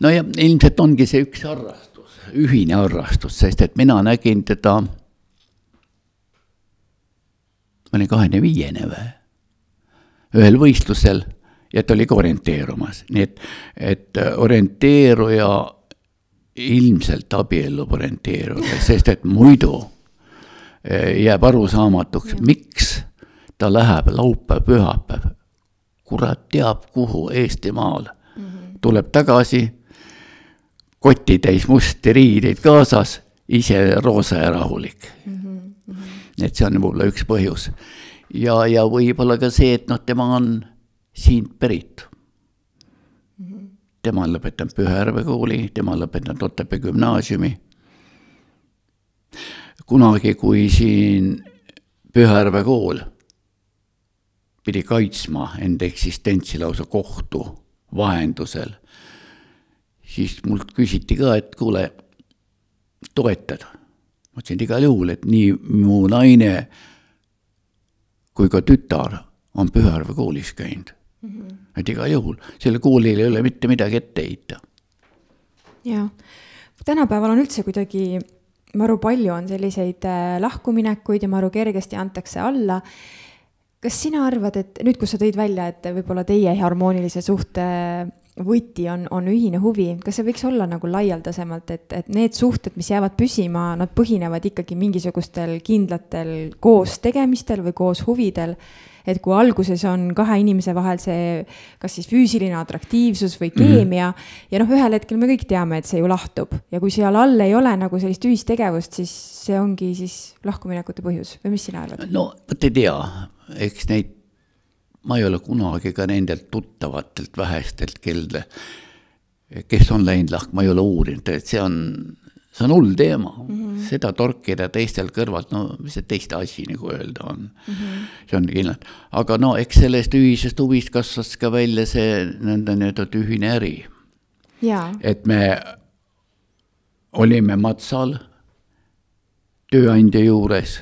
No ja ilmselt ongi see üks harrastus, ühine harrastus, sest et mina nägin teda, ma olin kahekümne viiene või, ühel võistlusel ja ta oli ka orienteerumas, nii et, et orienteeruja ilmselt abiellub orienteeruda, sest et muidu eh, jääb arusaamatuks, miks ta läheb laupäev, pühapäev, kurat teab kuhu Eestimaal mm, -hmm. tuleb tagasi, kotitäis musti riideid kaasas, ise roosa ja rahulik mm. -hmm. et see on võib-olla üks põhjus. ja, ja võib-olla ka see, et noh, tema on siit pärit tema on lõpetanud Pühajärve kooli, tema on lõpetanud Otepää gümnaasiumi. kunagi, kui siin Pühajärve kool pidi kaitsma enda eksistentsi lausa kohtu vahendusel, siis mult küsiti ka, et kuule, toetad? ma ütlesin, et igal juhul, et nii mu naine kui ka tütar on Pühajärve koolis käinud mm. -hmm. et igal juhul, sellele koolile ei ole mitte midagi ette heita. jaa, tänapäeval on üldse kuidagi maru palju on selliseid äh, lahkuminekuid ja maru kergesti antakse alla. kas sina arvad, et nüüd, kus sa tõid välja, et võib-olla teie harmoonilise suhte võti on, on ühine huvi, kas see võiks olla nagu laialdasemalt, et, et need suhted, mis jäävad püsima, nad põhinevad ikkagi mingisugustel kindlatel koos tegemistel või koos huvidel? Et kui alguses on kahe inimese vahel see, kas siis füüsiline atraktiivsus või keemia mm -hmm. ja noh, ühel hetkel me kõik teame, et see ju lahtub. Ja kui seal all ei ole nagu sellist ühistegevust, siis see ongi siis lahkuminekute põhjus. Või mis sina arvad? no vot ei tea, eks neid, ma ei ole kunagi ka nendelt tuttavatelt vähestelt, kelle, kes on läinud lahku, ma ei ole uurinud, et see on see on hull teema mm, -hmm. seda torkida teistel kõrvalt, no mis see teiste asi nagu öelda on mm. -hmm. see on kindlalt, aga no eks sellest ühisest huvist kasvas ka välja see nõndanimetatud ühine äri. et me olime Matsal tööandja juures.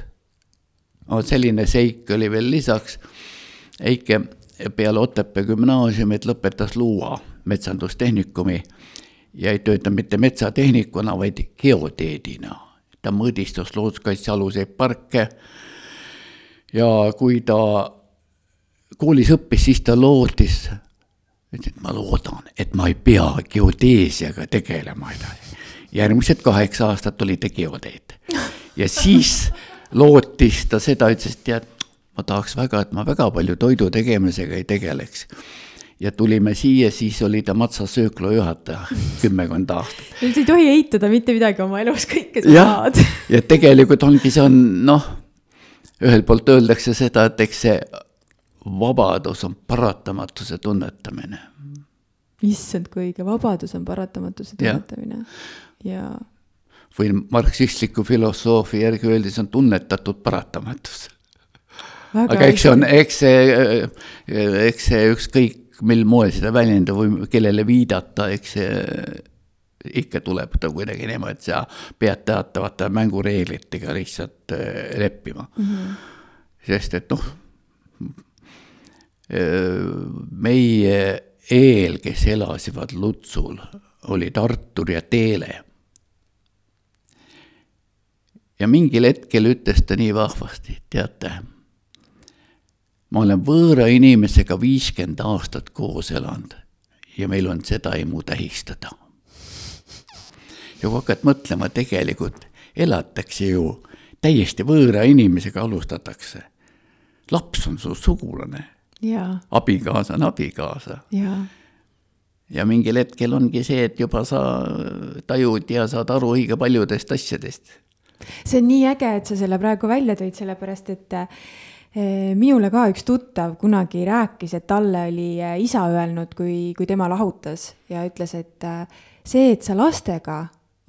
vot selline seik oli veel lisaks. Eike peale Otepää gümnaasiumit lõpetas Luua metsandustehnikumi ja ei tööta mitte metsatehnikuna, vaid geoteedina. ta mõõdistas looduskaitsealuseid parke ja kui ta koolis õppis, siis ta lootis, ütles, et ma loodan, et ma ei pea geodeesiaga tegelema edasi. järgmised kaheksa aastat oli ta geoteed ja siis lootis ta seda, ütles, et tead, ma tahaks väga, et ma väga palju toidu tegemisega ei tegeleks ja tulime siia, siis oli ta Matsa söökla juhataja kümmekond aastat. nüüd ei tohi eitada mitte midagi oma elus, kõike sa tahad. ja tegelikult ongi, see on noh, ühelt poolt öeldakse seda, et eks see vabadus on paratamatuse tunnetamine. issand, kui õige, vabadus on paratamatuse tunnetamine ja, ja.. või marksistliku filosoofia järgi öeldes on tunnetatud paratamatus. Aga eks see on, eks see, eks see ükskõik mil moel seda väljendada või kellele viidata, eks see ikka tuleb ta kuidagi niimoodi, et sa pead teatavate mängureeglitega lihtsalt äh, leppima mm. -hmm. sest et noh, äh, meie eel, kes elasivad Lutsul, olid Artur ja Teele. ja mingil hetkel ütles ta nii vahvasti, teate ma olen võõra inimesega viiskümmend aastat koos elanud ja meil on seda emu tähistada. ja kui hakkad mõtlema, tegelikult elatakse ju täiesti võõra inimesega alustatakse. laps on su sugulane. abikaasa on abikaasa. ja mingil hetkel ongi see, et juba sa tajud ja saad aru õige paljudest asjadest see on nii äge, et sa selle praegu välja tõid, sellepärast et eh, minule ka üks tuttav kunagi rääkis, et talle oli eh, isa öelnud, kui, kui tema lahutas ja ütles, et eh, see, et sa lastega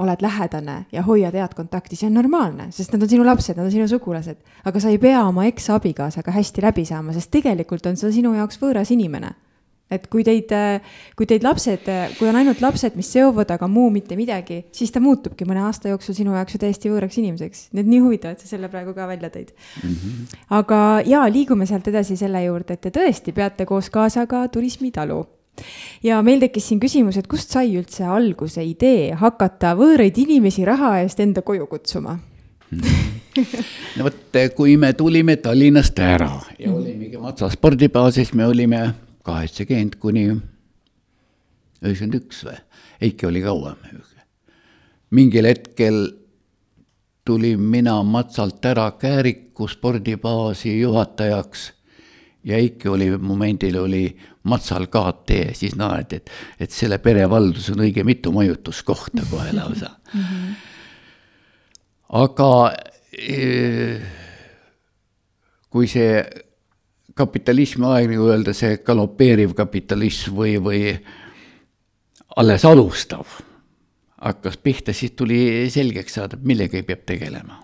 oled lähedane ja hoiad head kontakti, see on normaalne, sest nad on sinu lapsed, nad on sinu sugulased. aga sa ei pea oma eksabikaasaga hästi läbi saama, sest tegelikult on see sinu jaoks võõras inimene et kui teid, kui teid lapsed, kui on ainult lapsed, mis seovad, aga muu mitte midagi, siis ta muutubki mõne aasta jooksul sinu jaoks ju täiesti võõraks inimeseks. nii et nii huvitav, et sa selle praegu ka välja tõid mm. -hmm. aga ja liigume sealt edasi selle juurde, et te tõesti peate koos kaasaga turismitalu ja meil tekkis siin küsimus, et kust sai üldse alguse idee hakata võõraid inimesi raha eest enda koju kutsuma no vot, kui me tulime Tallinnast ära ja olimegi Matsa spordibaasis, me olime kaheksakümmend kuni üheksakümmend üks või, Eiki oli kauem. mingil hetkel tulin mina Matsalt ära Kääriku spordibaasi juhatajaks ja Eiki oli momendil oli Matsal KT, siis näed, et, et selle perevaldus on õige mitu majutuskohta kohe lausa. -hmm. aga eh, kui see kapitalismi aeg, nagu öelda, see galopeeriv kapitalism või, või alles alustav hakkas pihta, siis tuli selgeks saada, millega peab tegelema.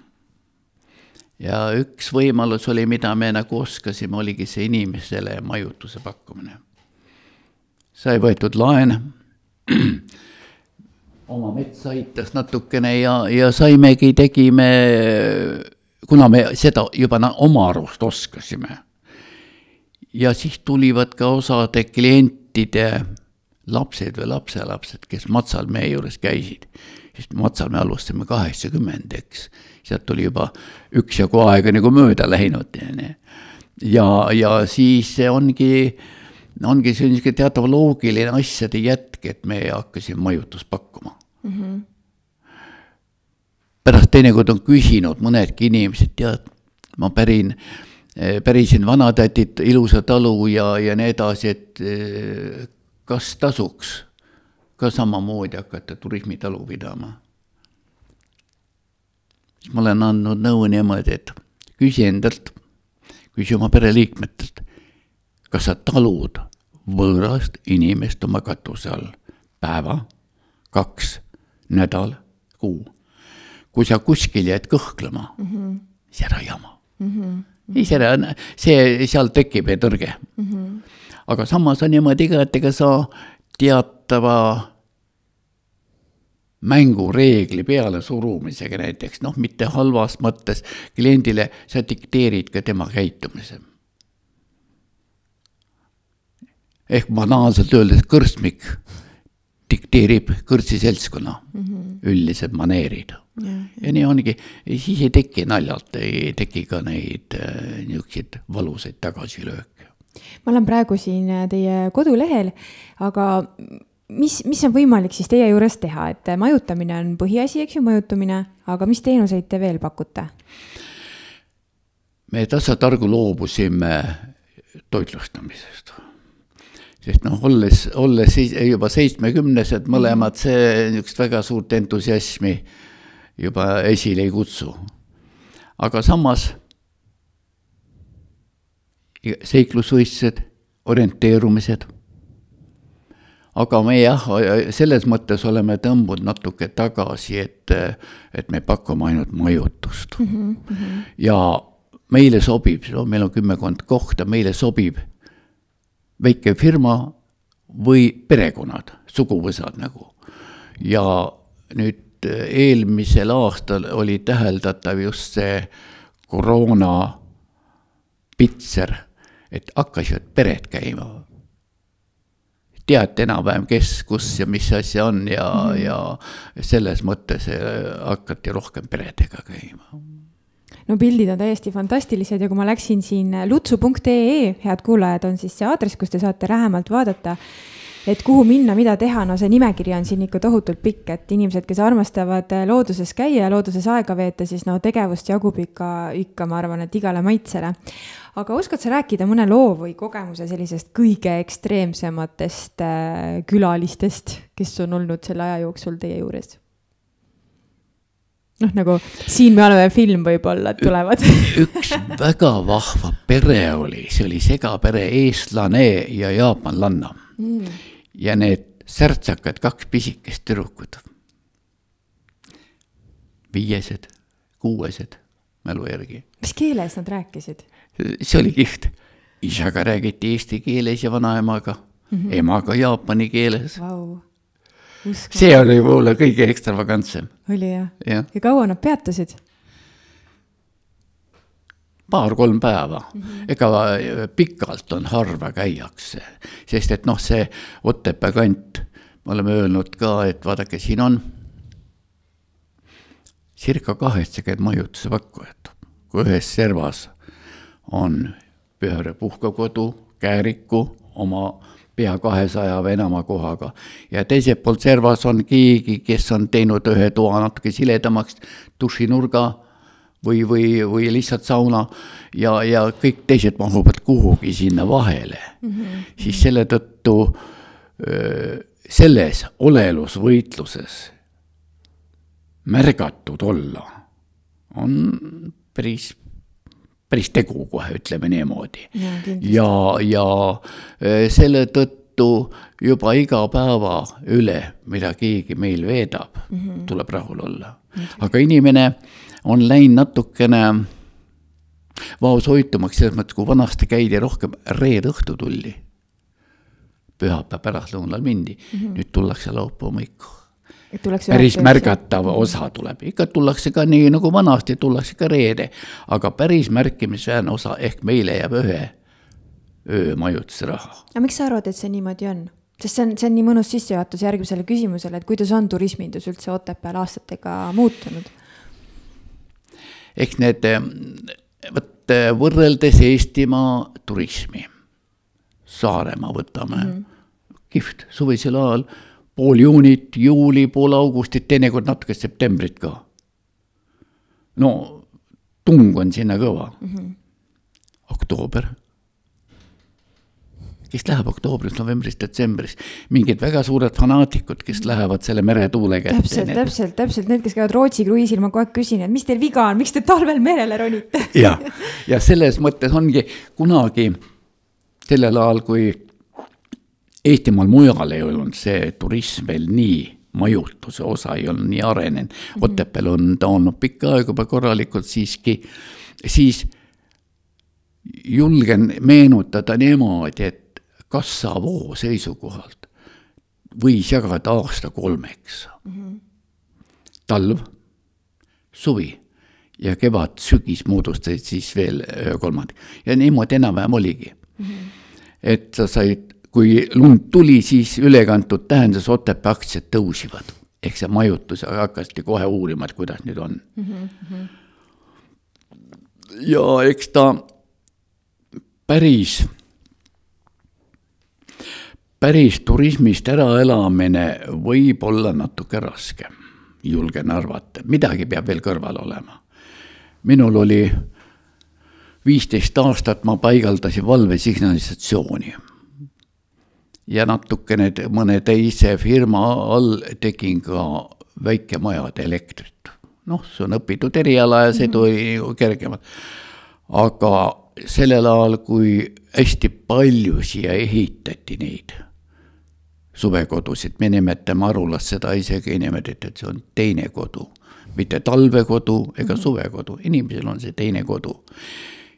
ja üks võimalus oli, mida me nagu oskasime, oligi see inimesele majutuse pakkumine. sai võetud laen, oma metsa aitas natukene ja, ja saimegi, tegime, kuna me seda juba oma arust oskasime ja siis tulivad ka osade klientide lapsed või lapselapsed, kes Matsal meie juures käisid. sest Matsal me alustasime kaheksakümmend, eks, sealt oli juba üksjagu aega nagu mööda läinud, ja, ja siis ongi, ongi see niisugune teatav loogiline asjade jätk, et me hakkasime majutust pakkuma mm. -hmm. pärast teinekord on küsinud mõnedki inimesed, tead, ma pärin äh, Eh, pärisin vanatätit, ilusa talu ja, ja nii edasi, et eh, kas tasuks ka samamoodi hakata turismitalu pidama. siis ma olen andnud nõu niimoodi, et küsi endalt, küsi oma pereliikmetelt, kas sa talud võõrast inimest oma katuse all päeva, kaks, nädal, kuu. kui sa kuskil jääd kõhklema mm, -hmm. siis ära jama mm. -hmm ise on, see, seal tekib tõrge mm. -hmm. aga samas on niimoodi ka, et ega sa teatava mängureegli pealesurumisega näiteks, noh, mitte halvas mõttes kliendile, sa dikteerid ka tema käitumise. ehk banaalselt öeldes kõrstmik dikteerib kõrtsiseltskonna mm -hmm. üldised maneerid ja, nii ongi, siis ei teki naljalt, ei teki ka neid äh, niisuguseid valusaid tagasilööke. ma olen praegu siin äh, teie kodulehel, aga mis, mis on võimalik siis teie juures teha, et majutamine on põhiasi, eks ju, majutamine, aga mis teenuseid te veel pakute? me tassatargu loobusime toitlustamisest sest noh, olles, olles juba seitsmekümnesed mõlemad, see niisugust väga suurt entusiasmi juba esile ei kutsu. aga samas seiklusvõistlused, orienteerumised. aga me jah, selles mõttes oleme tõmbunud natuke tagasi, et, et me pakume ainult majutust mm. -hmm. ja meile sobib, meil on kümmekond kohta, meile sobib väike firma või perekonnad, suguvõsad nagu. ja nüüd et eelmisel aastal oli täheldatav just see koroona pitser, et hakkasid pered käima. tead enam-vähem, kes, kus ja mis asja on ja mm, -hmm. ja selles mõttes äh, hakati rohkem peredega käima no pildid on täiesti fantastilised ja kui ma läksin siin lutsu.ee, head kuulajad, on siis see aadress, kus te saate lähemalt vaadata et kuhu minna, mida teha, no see nimekiri on siin ikka tohutult pikk, et inimesed, kes armastavad äh, looduses käia ja looduses aega veeta, siis no tegevust jagub ikka, ikka, ma arvan, et igale maitsele. aga oskad sa rääkida mõne loo või kogemuse sellisest kõige ekstreemsematest äh, külalistest, kes on olnud selle aja jooksul teie juures? noh, nagu Siin me oleme film võib-olla tulevad. üks väga vahva pere oli, see oli segapere, eestlane ja jaapanlanna mm.. ja need särtsakad kaks pisikest tüdrukut. viiesed, kuuesed mälu järgi. mis keeles nad rääkisid? see oli kihvt. isaga räägiti eesti keeles ja vanaemaga mm, -hmm. emaga jaapani keeles. Uskumatu. see oli võib-olla kõige ekstravagantsem, oli jah? jah. ja kaua nad peatusid? paar-kolm päeva mm, -hmm. ega pikalt on harva käiakse, sest et noh, see Otepää kant, me oleme öelnud ka, et vaadake, siin on circa kaheksakümmend majutuse pakkujat, kui ühes servas on Pühare puhkekodu, Kääriku oma pea kahesaja või enama kohaga ja teiselt poolt servas on keegi, kes on teinud ühe toa natuke siledamaks, dušinurga või, või, või lihtsalt sauna ja, ja kõik teised mahuvad kuhugi sinna vahele mm, -hmm. siis selle tõttu selles olelusvõitluses märgatud olla on päris, päris tegu kohe, ütleme niimoodi. Kindlasti. ja, ja öö, selle tõttu juba iga päeva üle, mida keegi meil veedab mm, -hmm. tuleb rahul olla. aga inimene on läinud natukene vaoshoitumaks selles mõttes, kui vanasti käidi rohkem reede õhtu tuldi. pühapäev pärastlõunal mindi mm, -hmm. nüüd tullakse laupäeva hommikul päris märgatav osa tuleb, ikka tullakse ka nii nagu vanasti, tullakse ka reede, aga päris märkimisväärne osa ehk meile jääb ühe öö majutusraha. aga miks sa arvad, et see niimoodi on? sest see on, see on nii mõnus sissejuhatus järgmisele küsimusele, et kuidas on turismindus üldse Otepääl aastatega muutunud? eks need, vot võrreldes Eestimaa turismi, Saaremaa võtame mm, -hmm. kihvt suvisel ajal, pool juunit, juuli, pool augustit, teinekord natuke septembrit ka. no tung on sinna kõva mm. -hmm. oktoober kes läheb oktoobris, novembris, detsembris, mingid väga suured fanaatikud, kes lähevad selle meretuule kätte. täpselt, täpselt, täpselt need, kes käivad Rootsi kruiisil, ma kogu aeg küsin, et mis teil viga on, miks te talvel merele ronite? ja, ja selles mõttes ongi kunagi sellel ajal, kui Eestimaal mujal ei olnud see turism veel nii, majutuse osa ei olnud nii arenenud mm -hmm., Otepääl on ta olnud pikka aega juba korralikult siiski, siis julgen meenutada niimoodi, et kassavoo seisukohalt võis jagada aasta kolmeks mm. -hmm. talv, suvi ja kevad-sügis moodustasid siis veel ühe kolmandiku ja niimoodi enam-vähem oligi mm. -hmm. et sa said, kui lund tuli, siis ülekantud tähendas Otepää aktsiad tõusivad ehk see majutus, hakati kohe uurima, et kuidas nüüd on mm. -hmm. ja eks ta päris päris turismist äraelamine võib olla natuke raske, julgen arvata, midagi peab veel kõrval olema. minul oli viisteist aastat, ma paigaldasin valvesignalisatsiooni. Ja natukene mõne teise firma all tegin ka väikemajade elektrit. noh, see on õpitud eriala ja see tuli ju kergemalt. aga sellel ajal, kui hästi palju siia ehitati neid suvekodusid, me nimetame Arulas seda isegi niimoodi, et see on teine kodu, mitte talvekodu ega suvekodu, inimesel on see teine kodu.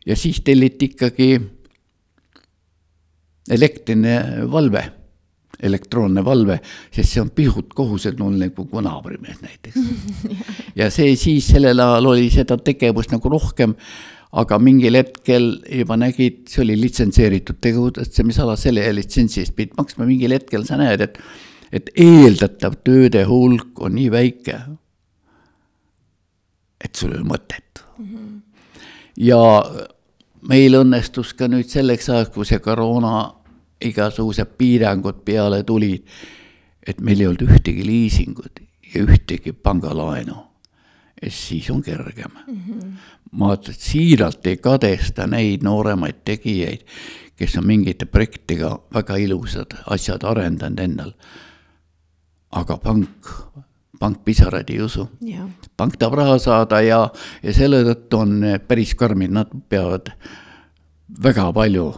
ja siis telliti ikkagi elektriline valve, elektroonne valve, sest see on pisut kohusetundlik kui naabrimees näiteks. ja see siis sellel ajal oli seda tegevust nagu rohkem aga mingil hetkel juba nägid, see oli litsenseeritud tegutsemisala, selle litsentsi eest pidid maksma, mingil hetkel sa näed, et, et eeldatav tööde hulk on nii väike, et sul ei ole mõtet mm. -hmm. ja meil õnnestus ka nüüd selleks ajaks, kui see koroona igasugused piirangud peale tulid, et meil ei olnud ühtegi liisingut ja ühtegi pangalaenu siis on kergem mm. -hmm. ma siiralt ei kadesta neid nooremaid tegijaid, kes on mingite projektidega väga ilusad asjad arendanud endal. aga pank pank pisaraid ei usu. pank tahab raha saada ja, ja selle tõttu on päris karmid, nad peavad väga palju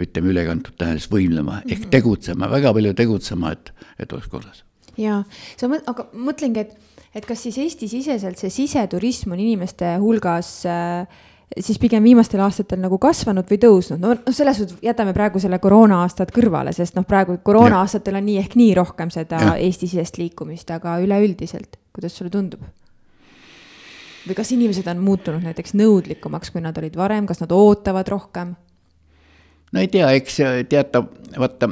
ütleme ülekantud tähenduses võimlema ehk Mhm. tegutsema, väga palju tegutsema, et, et oleks korras. ja sa mõt-, aga mõtlengi, et, et kas siis Eesti-siseselt see siseturism on inimeste hulgas äh, siis pigem viimastel aastatel nagu kasvanud või tõusnud, no selles suhtes jätame praegu selle koroona aastad kõrvale, sest noh, praegu koroona aastatel on nii ehk nii rohkem seda. Eesti-sisest liikumist, aga üleüldiselt, kuidas sulle tundub? või kas inimesed on muutunud näiteks nõudlikumaks, kui nad olid varem, kas nad ootavad rohkem? no ei tea, eks teata, vaata,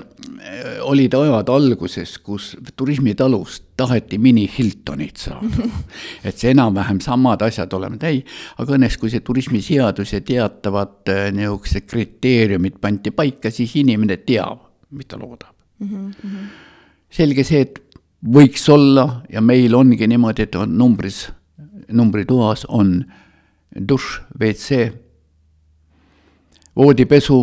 olid ajad alguses, kus turismitalust taheti mini Hiltonit saada. et see enam-vähem samad asjad olema täi-, aga õnneks, kui see turismiseadus ja teatavad äh, niisugused kriteeriumid pandi paika, siis inimene teab, mis ta loodab mm. -hmm. selge see, et võiks olla ja meil ongi niimoodi, et on numbris, numbritoas on dušš, WC voodipesu,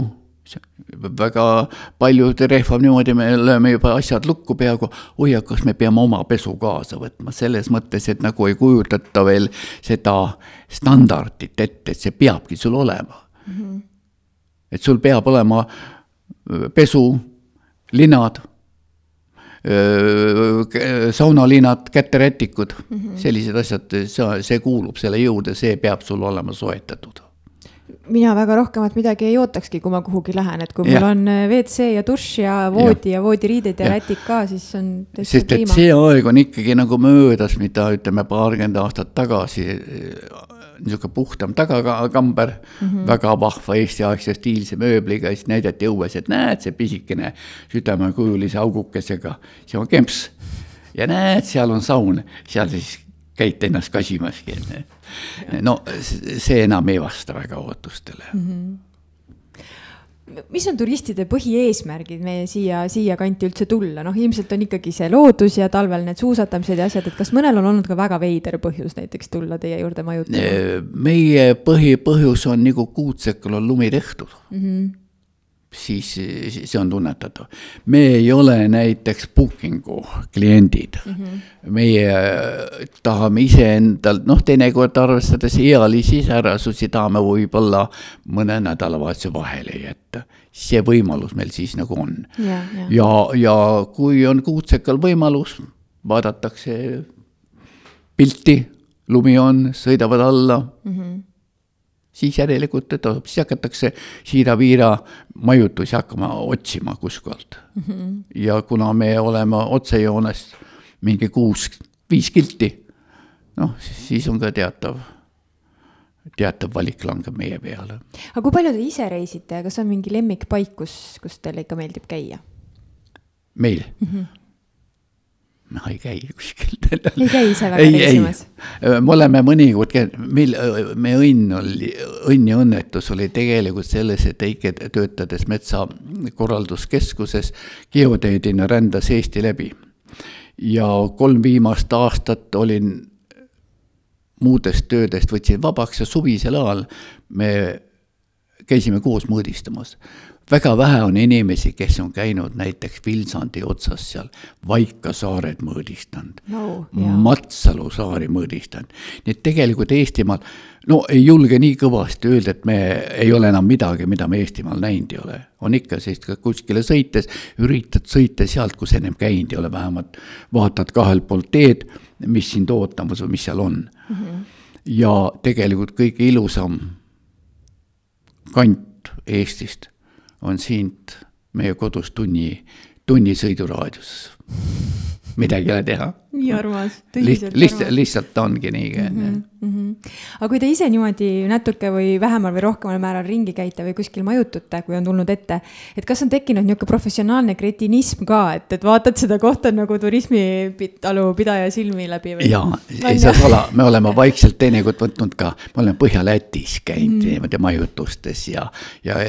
väga paljud rehvab niimoodi, me lööme juba asjad lukku peaaegu, oi, aga kas me peame oma pesu kaasa võtma, selles mõttes, et nagu ei kujutata veel seda standardit ette, et see peabki sul olema mm. -hmm. et sul peab olema pesu, linad, saunalinad, käterätikud mm, -hmm. sellised asjad, see, kuulub selle juurde, see peab sul olema soetatud mina väga rohkemat midagi ei ootakski, kui ma kuhugi lähen, et kui mul Jah. on äh, WC ja dušš ja voodi ja, ja voodiriided ja, ja rätik ka, siis on sest et see aeg on ikkagi nagu möödas, mida ütleme, paarkümmend aastat tagasi, niisugune puhtam tagakamber mm, -hmm. väga vahva eestiaegse stiilse mööbliga, siis näidati õues, et näed, see pisikene südamekujulise augukesega, see on kemps. ja näed, seal on saun, seal siis käid ennast kasimaski, onju. No see enam ei vasta väga ootustele mm. -hmm mis on turistide põhieesmärgid meie siia, siia kanti üldse tulla, noh, ilmselt on ikkagi see loodus ja talvel need suusatamised ja asjad, et kas mõnel on olnud ka väga veider põhjus näiteks tulla teie juurde majutama? meie põhipõhjus on nagu kuutsekul on lumi tehtud mm. -hmm. Siis see on tunnetatav. me ei ole näiteks booking'u kliendid mm. -hmm. meie tahame iseendalt, noh, teinekord arvestades ealisi iseärasusi, tahame võib-olla mõne nädalavahetuse vahele jätta. see võimalus meil siis nagu on. ja, ja. ja, ja kui on kuutsekal võimalus, vaadatakse pilti, lumi on, sõidavad alla mm. -hmm. Siis järelikult tasub, siis hakatakse siira-viira majutusi hakkama otsima kuskilt mm. -hmm. ja kuna me oleme otsejoones mingi kuus, viis kilti, noh, siis on ka teatav, teatav valik langeb meie peale. aga kui palju te ise reisite ja kas on mingi lemmikpaik, kus, kus teile ikka meeldib käia? meil mm? -hmm. Ma ei käi kuskil ei käi ise väga reisimas? me oleme mõnikord käinud, meil, meie õnn oli, õnn ja õnnetus oli tegelikult selles, et Eike töötades metsakorralduskeskuses geoteedina rändas Eesti läbi. ja kolm viimast aastat olin muudest töödest võtsin vabaks ja suvisel ajal me käisime koos mõõdistamas. väga vähe on inimesi, kes on käinud näiteks Vilsandi otsas seal Vaikasaared mõõdistanud No. Matsalu saari mõõdistanud. nii et tegelikult Eestimaal, no ei julge nii kõvasti öelda, et me ei ole enam midagi, mida me Eestimaal näinud ei ole. on ikka sellist ka kuskile sõites, üritad sõita sealt, kus ennem käinud ei ole, vähemalt vaatad kahelt poolt teed, mis sind ootamas või mis seal on mm. -hmm. ja tegelikult kõige ilusam kant Eestist on siit meie kodust tunni, tunni sõiduraadiuses. midagi ei ole teha. nii armas, Liht, tõsiselt lihtsalt, armas. lihtsalt ongi nii mm. -hmm. Mm. -hmm. aga kui te ise niimoodi natuke või vähemal või rohkemal määral ringi käite või kuskil majutute, kui on tulnud ette, et kas on tekkinud niisugune professionaalne kretinism ka, et, et vaatad seda kohta nagu turismitalu pidaja silmi läbi või? ja ei saa sala, me oleme vaikselt teinekord võtnud ka, me oleme Põhja-Lätis käinud mm. niimoodi majutustes ja, ja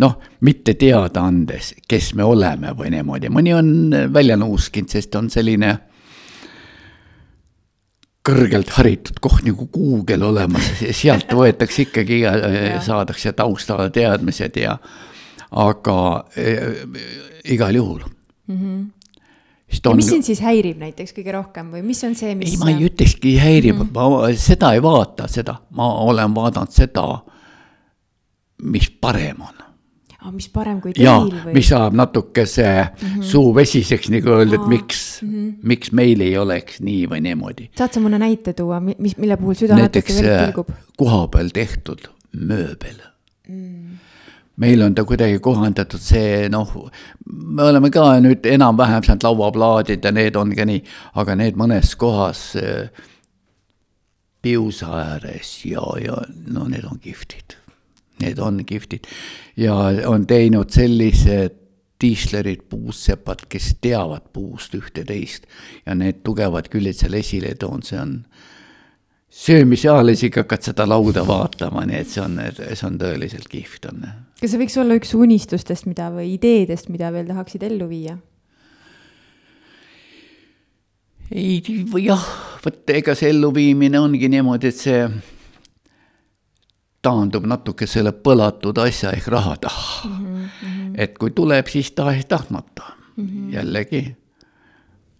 noh, mitte teada andes, kes me oleme või niimoodi, mõni on välja nuuskinud, sest on selline kõrgelt haritud koht nagu Google olemas, sealt võetakse ikkagi, saadakse taustateadmised ja aga äh, igal juhul mm. -hmm. ja on mis sind siis häirib näiteks kõige rohkem või mis on see, mis ei, ma ei ütlekski häirib mm, -hmm. ma seda ei vaata, seda, ma olen vaadanud seda, mis parem on ah,, mis parem kui ja teil või? mis ajab natukese mm -hmm. suu vesiseks, nagu öelda, et miks mm, -hmm. miks meil ei oleks nii või niimoodi. saad sa mõne näite tuua, mis, mille puhul süda näiteks verd äh, tilgub? koha peal tehtud mööbel mm.. meil on ta kuidagi kohandatud see noh, me oleme ka nüüd enam-vähem saanud lauaplaadid ja need on ka nii, aga need mõnes kohas äh, piusa ääres ja, ja no need on kihvtid. Need on kihvtid ja on teinud sellised diislerid, puussepad, kes teavad puust ühte-teist ja need tugevad küljed seal esile toon, see on söömise ajal isegi hakkad seda lauda vaatama, nii et see on, see on tõeliselt kihvt on. kas see võiks olla üks unistustest, mida või ideedest, mida veel tahaksid ellu viia? ei, jah, vot ega see elluviimine ongi niimoodi, et see taandub natuke selle põlatud asja ehk raha taha mm. -hmm. et kui tuleb, siis tahes-tahtmata mm -hmm. jällegi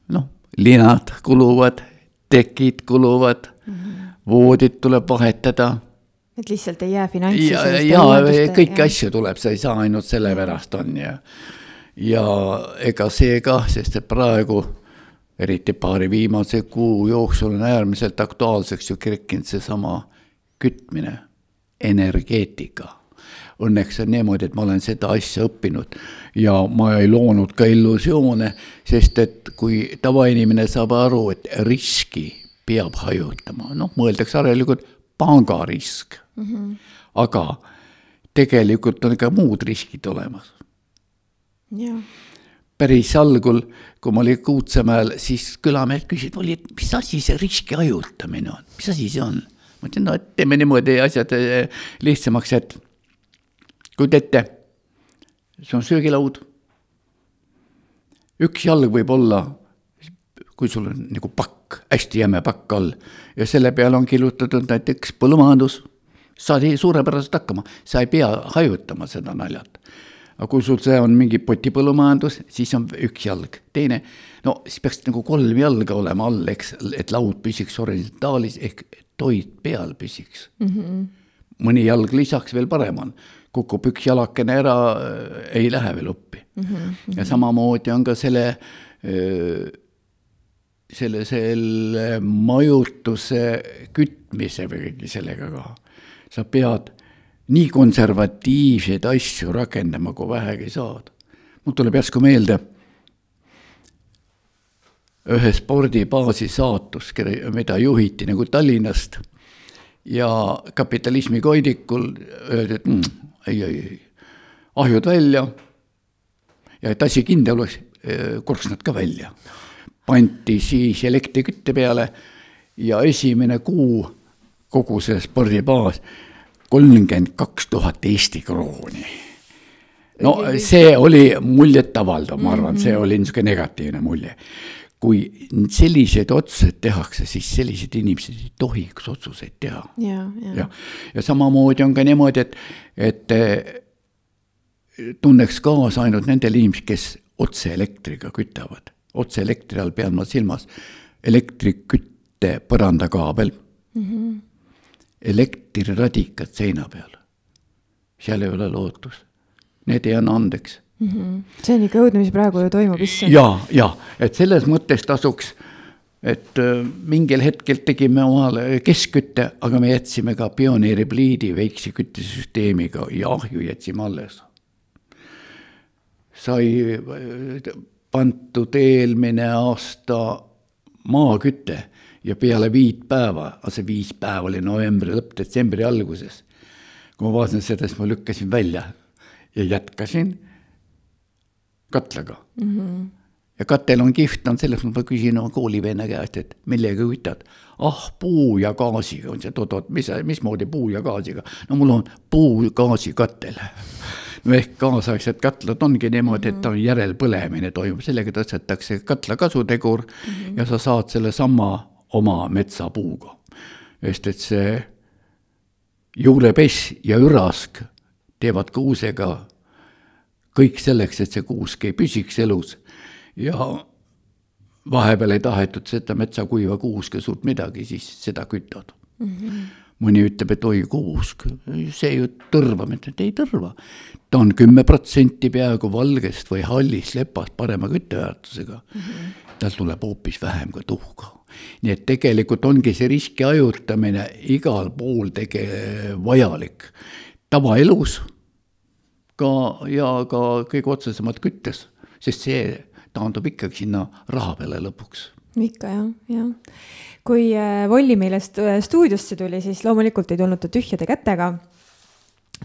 noh, linad kuluvad, tekid kuluvad mm, -hmm. voodid tuleb vahetada et lihtsalt ei jää finantsi ja, ja kõiki asju tuleb, sa ei saa ainult sellepärast on ja, ja ega see kah, sest et praegu eriti paari viimase kuu jooksul on äärmiselt aktuaalseks ju kerkinud seesama kütmine, energeetika. Õnneks on niimoodi, et ma olen seda asja õppinud ja ma ei loonud ka illusioone, sest et kui tavainimene saab aru, et riski peab hajutama, noh, mõeldakse harilikult pangarisk mm. -hmm. aga tegelikult on ka muud riskid olemas päris algul, kui ma olin Kuutsemäel, siis külamehed küsisid, mis asi see riski hajutamine on, mis asi see on? Ma ütlesin, no teeme niimoodi asjad eh, lihtsamaks, et kujuta ette, see on söögilaud. üks jalg võib olla, kui sul on nagu pakk, hästi jäme pakk all ja selle peale on killutatud näiteks põllumajandus, saad suurepäraselt hakkama, sa ei pea hajutama seda naljalt aga kui sul see on mingi potipõllumajandus, siis on üks jalg, teine, no siis peaks nagu kolm jalga olema all, eks, et laud püsiks horisontaalis ehk toit peal püsiks mm. -hmm. mõni jalg lisaks veel parem on, kukub üks jalakene ära, ei lähe veel uppi mm. -hmm. ja samamoodi on ka selle, selle, selle majutuse kütmise või kõige sellega ka, sa pead nii konservatiivseid asju rakendama, kui vähegi saad. mul tuleb järsku meelde ühe spordibaasi saatus, mida juhiti nagu Tallinnast ja kapitalismi koidikul öeldi, et mm, ei, ei, ei, ahjud välja ja et asi kindel oleks, korksnad ka välja. pandi siis elektrikütte peale ja esimene kuu kogu see spordibaas kolmkümmend kaks tuhat Eesti krooni. no see oli muljetavaldav, ma arvan, see oli niisugune negatiivne mulje. Kui selliseid otsuseid tehakse, siis sellised inimesed ei tohiks otsuseid teha. ja, ja, ja, ja samamoodi on ka niimoodi, et, et eh, tunneks kaasa ainult nendel inimestel, kes otse elektriga kütavad. otse elektri all pean ma silmas elektrikütte põrandakaabel mm. -hmm elektriradikad seina peal. seal ei ole lootust, need ei anna andeks. See on ikka õudne, mis praegu ju toimub, issand. ja, ja et selles mõttes tasuks, et äh, mingil hetkel tegime omale keskkütte, aga me jätsime ka pioneeripliidi väikse küttesüsteemiga ja ahju jätsime alles. sai äh, pandud eelmine aasta maaküte ja peale viit päeva, see viis päeva oli novembri lõpp, detsembri alguses. kui ma vaatasin seda, siis ma lükkasin välja ja jätkasin katlaga mm. -hmm. ja katel on kihvt, on selles mõttes, ma küsin oma koolivenna käest, et millega kütad. ah, puu ja gaasiga on see, oot-oot, mis, mismoodi puu ja gaasiga? no mul on puu-gaasikatel no ehk kaasaegsed katlad ongi niimoodi, et on järelpõlemine toimub, sellega tõstetakse katla kasutegur mm -hmm. ja sa saad sellesama oma metsapuuga. sest et see juurepess ja ürask teevad kuusega kõik selleks, et see kuusk ei püsiks elus ja vahepeal ei tahetud seda metsakuiva kuuske suurt midagi, siis seda kütad mm. -hmm. mõni ütleb, et oi kuusk, see ju tõrvab, et ei tõrva. ta on kümme protsenti peaaegu valgest või hallist lepast parema kütteväärtusega mm. -hmm. tal tuleb hoopis vähem ka tuhka. nii et tegelikult ongi see riski hajutamine igal pool tege-, vajalik, tavaelus ka ja ka kõige otsesemalt küttes, sest see taandub ikkagi sinna raha peale lõpuks. ikka jah, jah. kui äh, Volli meile stuudiosse tuli, siis loomulikult ei tulnud ta tühjade kätega.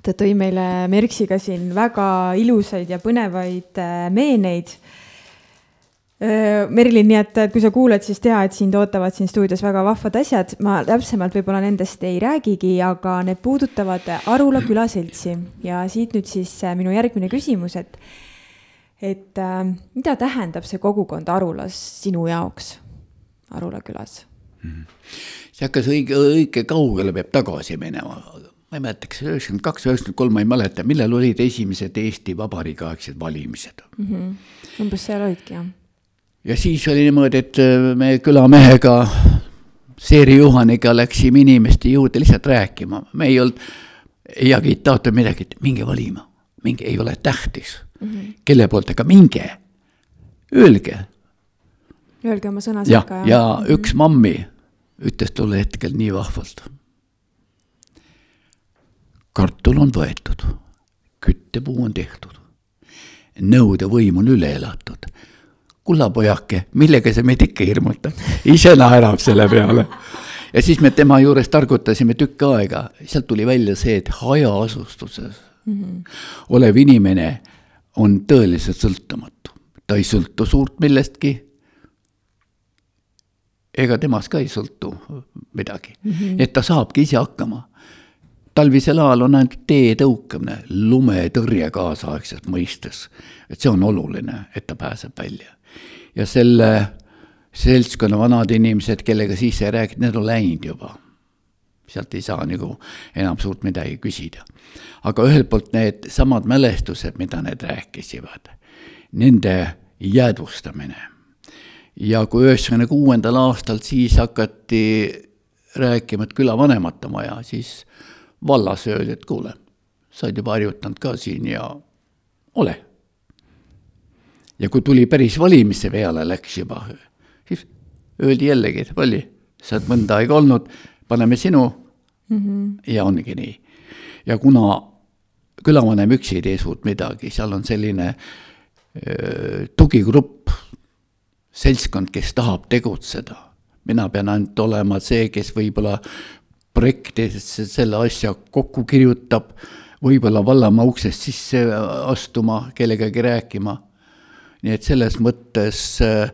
ta tõi meile Merksiga siin väga ilusaid ja põnevaid äh, meeneid äh, Merilin, nii et kui sa kuuled, siis tea, et sind ootavad siin stuudios väga vahvad asjad. ma täpsemalt võib-olla nendest ei räägigi, aga need puudutavad Arula külaseltsi ja siit nüüd siis minu järgmine küsimus, et et äh, mida tähendab see kogukond Arulas sinu jaoks, Arula külas? -hmm. see hakkas õige, õige kaugele peab tagasi minema, ma ei mäleta, kas üheksakümmend kaks, üheksakümmend kolm, ma ei mäleta, millal olid esimesed Eesti Vabariigi aegsed valimised mm. -hmm. umbes seal olidki, jah. Ja siis oli niimoodi, et äh, me külamehega, Seeri Juhaniga läksime inimeste juurde lihtsalt rääkima, me ei olnud ei agitaator midagi, et minge valima, minge, ei ole tähtis mm, -hmm. kelle poolt, aga minge, öelge. Öelge oma sõna sekka. ja, ja mm -hmm. üks mammi ütles tol hetkel nii vahvalt. kartul on võetud, küttepuu on tehtud, nõudevõim on üle elatud. Kulla pojake, millega sa meid ikka hirmutad, ise naerab selle peale ja siis me tema juures targutasime tükk aega, sealt tuli välja see, et hajaasustuses mm -hmm. olev inimene on tõeliselt sõltumatu. ta ei sõltu suurt millestki. ega temast ka ei sõltu midagi mm, -hmm. et ta saabki ise hakkama. talvisel ajal on ainult tee tõukamine, lumetõrje kaasaegses mõistes, et see on oluline, et ta pääseb välja. Ja selle seltskonna vanad inimesed, kellega siis ei rääkinud, need on läinud juba sealt ei saa nagu enam suurt midagi küsida. aga ühelt poolt need samad mälestused, mida need rääkisivad, nende jäädvustamine. ja kui üheksakümne kuuendal aastal siis hakati rääkima, et külavanemate maja, siis vallas öeldi, et kuule, sa oled juba harjutanud ka siin ja ole. Ja kui tuli päris valimiste peale läks juba, siis öeldi jällegi, et Valli, sa oled mõnda aega olnud paneme sinu mm -hmm. ja ongi nii. ja kuna külavanem üksi ei tee suurt midagi, seal on selline öö, tugigrupp, seltskond, kes tahab tegutseda. mina pean ainult olema see, kes võib-olla projektidesse selle asja kokku kirjutab, võib-olla vallamaa uksest sisse astuma, kellegagi rääkima. Nii et selles mõttes äh,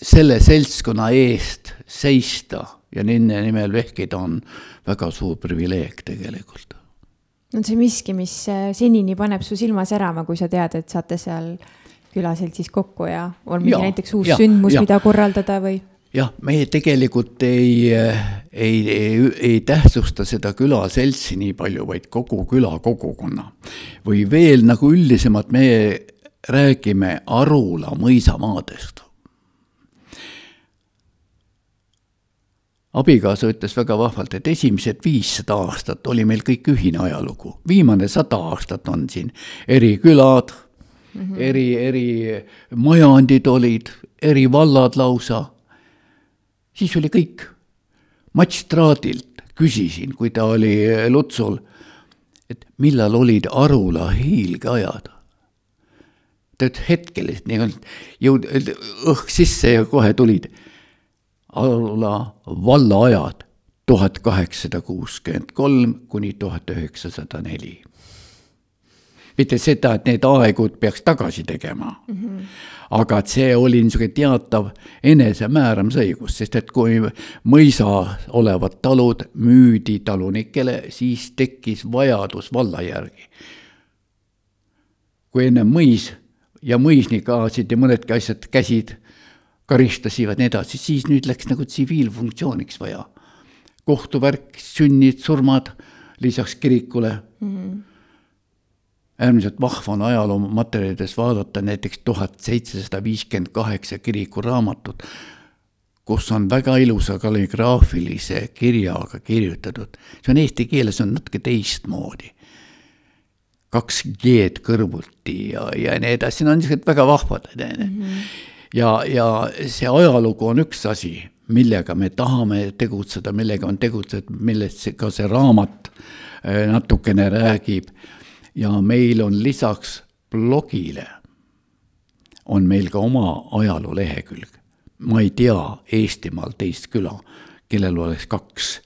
selle seltskonna eest seista ja nende nimel vehkida on väga suur privileeg tegelikult. on see miski, mis äh, senini paneb su silma särama, kui sa tead, et saate seal külaseltsis kokku ja on mingi ja, näiteks uus ja, sündmus, mida korraldada või? Jah, me tegelikult ei, ei, ei, ei tähtsusta seda külaseltsi nii palju, vaid kogu küla kogukonna. või veel nagu üldisemalt me räägime Arula mõisamaadest. abikaasa ütles väga vahvalt, et esimesed viissada aastat oli meil kõik ühine ajalugu, viimane sada aastat on siin eri külad mm, -hmm. eri, eri majandid olid, eri vallad lausa. Siis oli kõik. Mats Traadilt küsisin, kui ta oli Lutsul, et millal olid Arula hiilgeajad tead hetkel, et nii jõud, õhk sisse ja kohe tulid. alla vallaajad tuhat kaheksasada kuuskümmend kolm kuni tuhat üheksasada neli. Mitte seda, et need aegud peaks tagasi tegema mm. -hmm. aga et see oli niisugune teatav enesemääramisõigus, sest et kui mõisa olevad talud müüdi talunikele, siis tekkis vajadus valla järgi. kui enne mõis ja mõisnikaasid ja mõnedki asjad, käsid karistasivad nii edasi, siis nüüd läks nagu tsiviilfunktsiooniks vaja. kohtuvärk, sünnid, surmad lisaks kirikule mm. -hmm. Äärmiselt vahva on ajaloomaterjalides vaadata näiteks tuhat seitsesada viiskümmend kaheksa kirikuraamatut, kus on väga ilusa kalligraafilise kirjaga kirjutatud. see on eesti keeles, on natuke teistmoodi. kaks G-d kõrvuti ja, ja nii edasi, no niisugused väga vahvad mm. -hmm. ja, ja see ajalugu on üks asi, millega me tahame tegutseda, millega on tegutsetud, millest ka see raamat äh, natukene räägib ja meil on lisaks blogile, on meil ka oma ajaloolehekülg. ma ei tea Eestimaal teist küla, kellel oleks kaks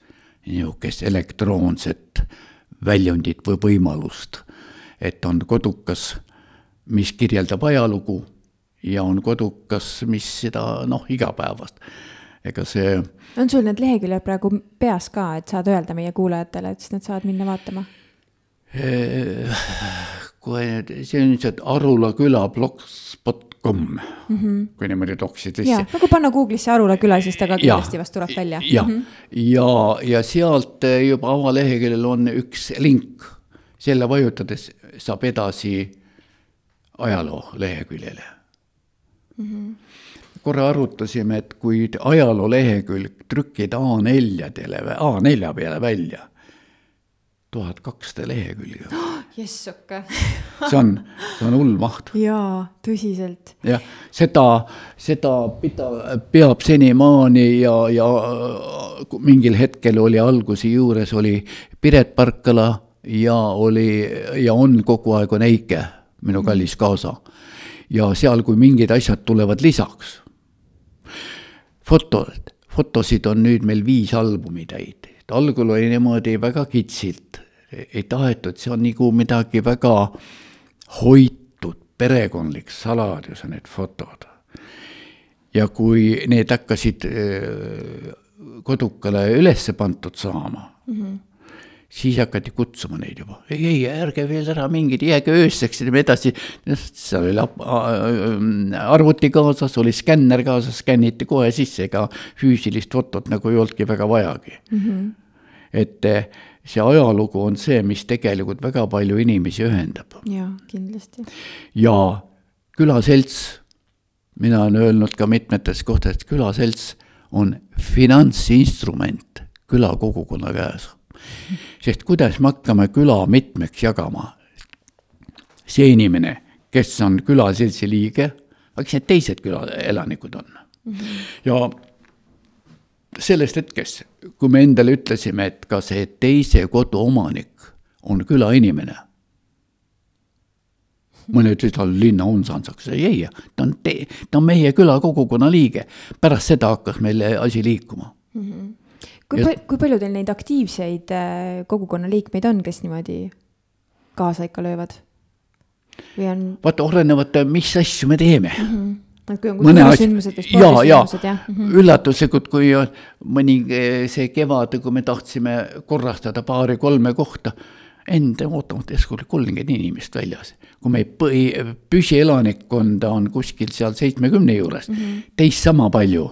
niisugust elektroonset väljundit või võimalust, et on kodukas, mis kirjeldab ajalugu ja on kodukas, mis seda noh, igapäevast. ega see. on sul need leheküljed praegu peas ka, et saad öelda meie kuulajatele, et siis nad saavad minna vaatama? Kui nüüd, see on see Arula küla blogspot.com mm, -hmm. kui niimoodi toksid sisse. jaa, nagu panna Google'isse Arula küla, siis ta ka kindlasti vast tuleb välja. jah mm -hmm., ja, ja sealt juba avaleheküljel on üks link, selle vajutades saab edasi ajaloo leheküljele mm. -hmm korra arutasime, et kui ajaloo lehekülg trükkida A4-dele, A4 peale välja tuhat kakssada lehekülge oh,. Jessuke see on, see on hull maht. jaa, tõsiselt. jah, seda, seda pida-, peab senimaani ja, ja mingil hetkel oli alguse juures oli Piret Parkala ja oli ja on kogu aeg on Eike, minu mhm. kallis kaasa. ja seal, kui mingid asjad tulevad lisaks, fotod, fotosid on nüüd meil viis albumi täit algul oli niimoodi väga kitsilt, ei tahetud, see on nagu midagi väga hoitud, perekondlik saladus on need fotod. ja kui need hakkasid äh, kodukale ülesse pandud saama mm, -hmm. siis hakati kutsuma neid juba, ei, ei ärge veel ära mingid, jääge ööseks ja nii edasi. seal oli arvuti kaasas, oli skänner kaasas, skänniti kohe sisse, ega füüsilist fotot nagu ei olnudki väga vajagi mm. -hmm. et see ajalugu on see, mis tegelikult väga palju inimesi ühendab. jaa, kindlasti. ja külaselts, mina olen öelnud ka mitmetes kohtades, külaselts on finantsinstrument külakogukonna käes. sest kuidas me hakkame küla mitmeks jagama? see inimene, kes on külaseltsi liige, aga kes need teised külaelanikud on mm? -hmm. ja sellest hetkest, kui me endale ütlesime, et ka see teise kodu omanik on külainimene. mõned ütlesid, et linna unsansaks, ei, ei, ta on, ta on meie küla kogukonna liige. pärast seda hakkas meil asi liikuma mm. -hmm. kui ja... kui palju teil neid aktiivseid äh, kogukonna liikmeid on, kes niimoodi kaasa ikka löövad? või on? vaata, olenevalt, mis asju me teeme mm. -hmm et kui on kultuurisündmused või spordisündmused, jah mm -hmm.? üllatuslikud, kui mõni see kevad, kui me tahtsime korrastada paari-kolme kohta, enda ootamata järsku oli kolmkümmend inimest väljas. kui meie põhi, püsielanikkonda on kuskil seal seitsmekümne juures mm, -hmm. teist sama palju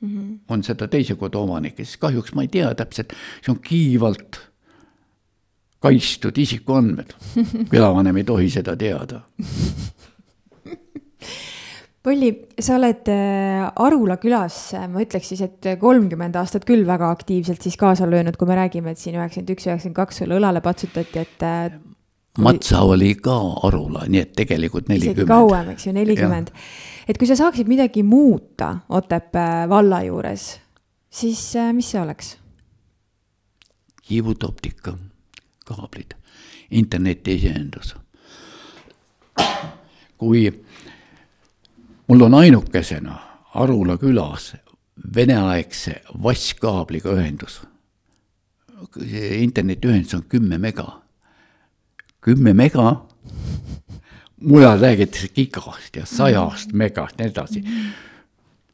mm -hmm. on seda teise kodu omanikke, siis kahjuks ma ei tea täpselt, see on kiivalt kaitstud isikuandmed. külavanem ei tohi seda teada Polli, sa oled äh, Arula külas, ma ütleks siis, et kolmkümmend aastat küll väga aktiivselt siis kaasa löönud, kui me räägime, et siin üheksakümmend üks, üheksakümmend kaks sulle õlale patsutati, et. Äh, Matsa oli ka Arula, nii et tegelikult nelikümmend. kauem, eks ju, nelikümmend. et kui sa saaksid midagi muuta Otepää valla juures, siis äh, mis see oleks? kiivud optika, kaablid, interneti esiendus. kui mul on ainukesena Arula külas veneaegse vasskaabliga ühendus. internetiühendus on kümme mega. kümme mega, mujal räägitakse gigast ja sajast megast, nii edasi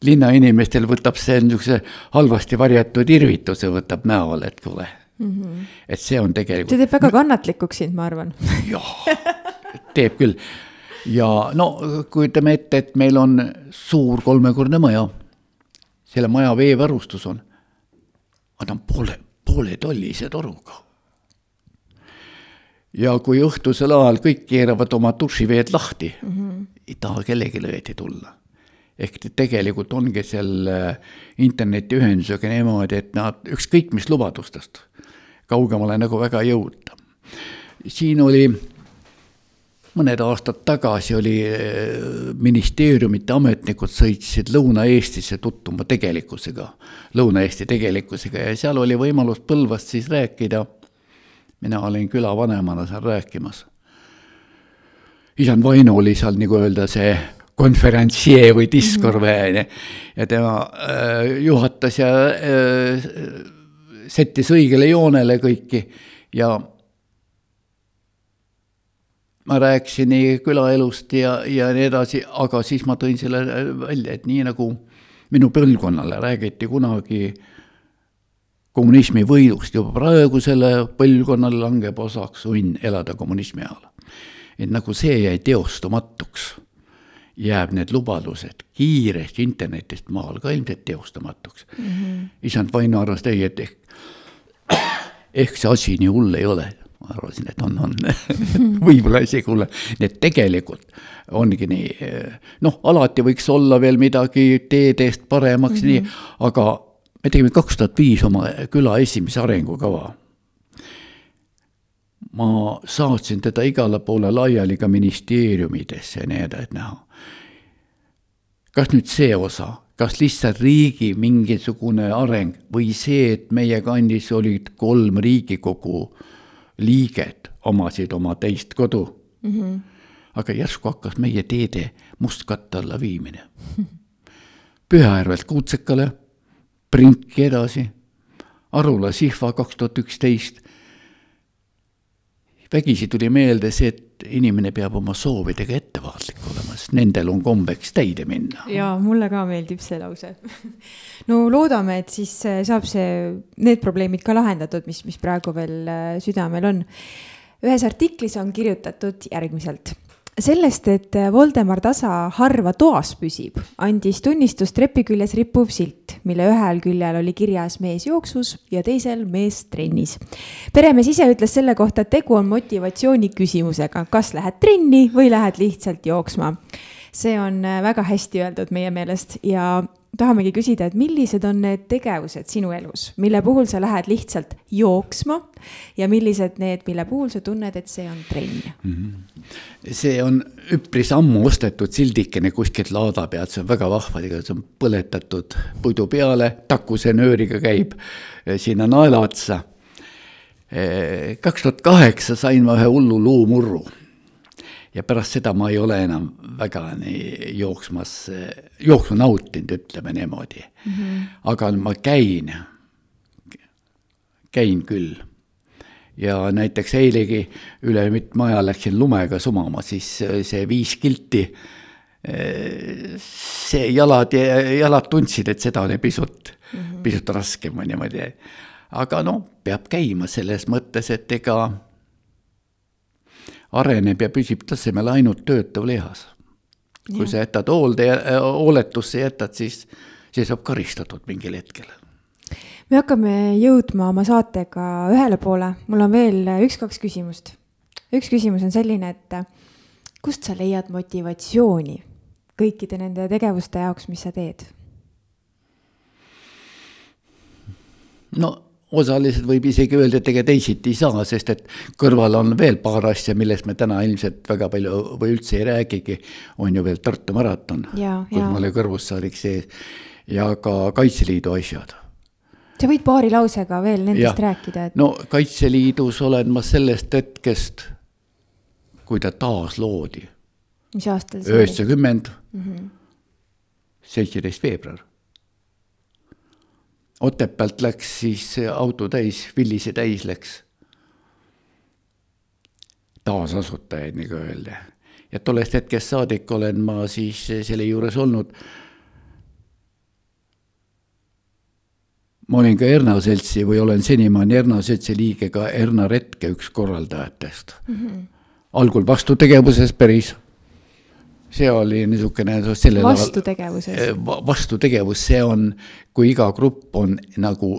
linnainimestel võtab see niisuguse halvasti varjatud irvituse võtab näole, et kuule mm, -hmm. et see on tegelikult. see teeb väga kannatlikuks sind, ma arvan. jah, teeb küll ja no kujutame ette, et meil on suur kolmekordne maja. selle maja veevarustus on, aga ta on poole, pooletollise toruga. ja kui õhtusel ajal kõik keeravad oma dušiveed lahti mm, -hmm. ei taha kellelegi õieti tulla. ehk tegelikult ongi selle internetiühendusega niimoodi, et nad ükskõik mis lubadustest kaugemale nagu väga ei jõuta. siin oli mõned aastad tagasi oli ministeeriumite ametnikud sõitsid Lõuna-Eestisse tutvuma tegelikkusega, Lõuna-Eesti tegelikkusega ja seal oli võimalus Põlvast siis rääkida mina olin külavanemana seal rääkimas. isand Vaino oli seal nagu öelda see konverentsieer või diskorvee mm -hmm. ja tema äh, juhatas ja äh, sättis õigele joonele kõiki ja ma rääkisin nii külaelust ja, ja nii edasi, aga siis ma tõin selle välja, et nii nagu minu põlvkonnale räägiti kunagi kommunismi võidust, juba praegusele põlvkonnale langeb osaks õnn elada kommunismi ajal. et nagu see jäi teostamatuks, jääb need lubadused kiiresti internetist maal ka ilmselt teostamatuks mm. -hmm. isand Vaino arvas, ei, et ehk, ehk see asi nii hull ei ole ma arvasin, et on, on võib-olla isegi hullem, nii et tegelikult ongi nii, noh, alati võiks olla veel midagi teede-eest paremaks mm, -hmm. nii, aga me tegime kaks tuhat viis oma küla esimese arengukava. ma saatsin teda igale poole laiali ka ministeeriumidesse ja nii edasi, et näha. kas nüüd see osa, kas lihtsalt riigi mingisugune areng või see, et meie kandis olid kolm Riigikogu liiget, omasid oma teist kodu mm. -hmm. aga järsku hakkas meie teede mustkatte alla viimine. Pühajärvelt Kuutsekale Prinki edasi, Arula Sihva kaks tuhat üksteist. Vägisi tuli meelde see, et inimene peab oma soovidega ettevaatlik olema, sest nendel on kombeks täide minna. ja mulle ka meeldib see lause no loodame, et siis äh, saab see, need probleemid ka lahendatud, mis, mis praegu veel äh, südamel on. ühes artiklis on kirjutatud järgmiselt sellest, et Voldemar Tasa harva toas püsib, andis tunnistust trepi küljes rippuv silt, mille ühel küljel oli kirjas mees jooksus ja teisel mees trennis. peremees ise ütles selle kohta, et tegu on motivatsiooni küsimusega, kas lähed trenni või lähed lihtsalt jooksma. see on väga hästi öeldud meie meelest ja tahamegi küsida, et millised on need tegevused sinu elus, mille puhul sa lähed lihtsalt jooksma ja millised need, mille puhul sa tunned, et see on trenn mm? -hmm. see on üpris ammu ostetud sildikene kuskilt laada pealt, see on väga vahva, tegelikult see on põletatud puidu peale, takuse nööriga käib eh, sinna naela otsa. Eh, kaks tuhat kaheksa sain ma ühe hullu luumurru ja pärast seda ma ei ole enam väga nii jooksmas, jooksu nautinud, ütleme niimoodi mm. -hmm. aga ma käin, käin küll. ja näiteks eilegi üle mitme aja läksin lumega sumama, siis see viis kilti, see jalad, jalad tundsid, et seda oli pisut mm, -hmm. pisut raskem või niimoodi. aga noh, peab käima selles mõttes, et ega areneb ja püsib tasemel ainult töötav lihas. kui ja. sa jätad hoolde, hooletusse jätad, siis, siis saab karistatud mingil hetkel. me hakkame jõudma oma saatega ühele poole, mul on veel üks-kaks küsimust. üks küsimus on selline, et kust sa leiad motivatsiooni kõikide nende tegevuste jaoks, mis sa teed? no osaliselt võib isegi öelda, et ega teisiti ei saa, sest et kõrval on veel paar asja, millest me täna ilmselt väga palju või üldse ei räägigi. on ju veel Tartu maraton, kus mul oli kõrvussaadik sees ja ka Kaitseliidu asjad. sa võid paari lausega veel nendest ja. rääkida et...? no Kaitseliidus olen ma sellest hetkest, kui ta taasloodi. mis aastal see oli? üheksakümmend, mhm. seitseteist veebruar Otepäält läks siis auto täis, Villise täis läks. taasasutajaid, nagu öelda. ja tollest hetkest saadik olen ma siis selle juures olnud. ma olin ka Erna seltsi või olen senimaani Erna seltsi liige ka Erna Retke üks korraldajatest mm. -hmm. algul vastutegevuses päris see oli niisugune sellel vastutegevuses. Eh, vastutegevus, see on, kui iga grupp on nagu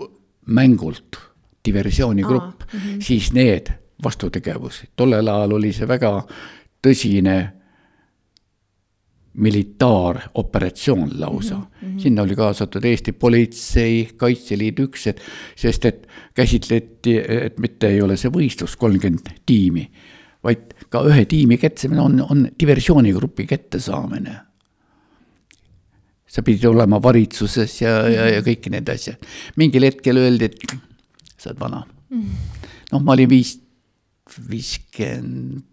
mängult diversioonigrupp, mm -hmm. siis need vastutegevus, tollel ajal oli see väga tõsine militaaroperatsioon lausa mm. -hmm. sinna oli kaasatud Eesti politsei, Kaitseliidu üksused, sest et käsitleti, et mitte ei ole see võistlus kolmkümmend tiimi, vaid ka ühe tiimi kättesaamine on, on diversioonigrupi kättesaamine. sa pidid olema valitsuses ja, ja, ja kõiki need asjad. mingil hetkel öeldi, et sa oled vana noh, ma olin viis, viiskümmend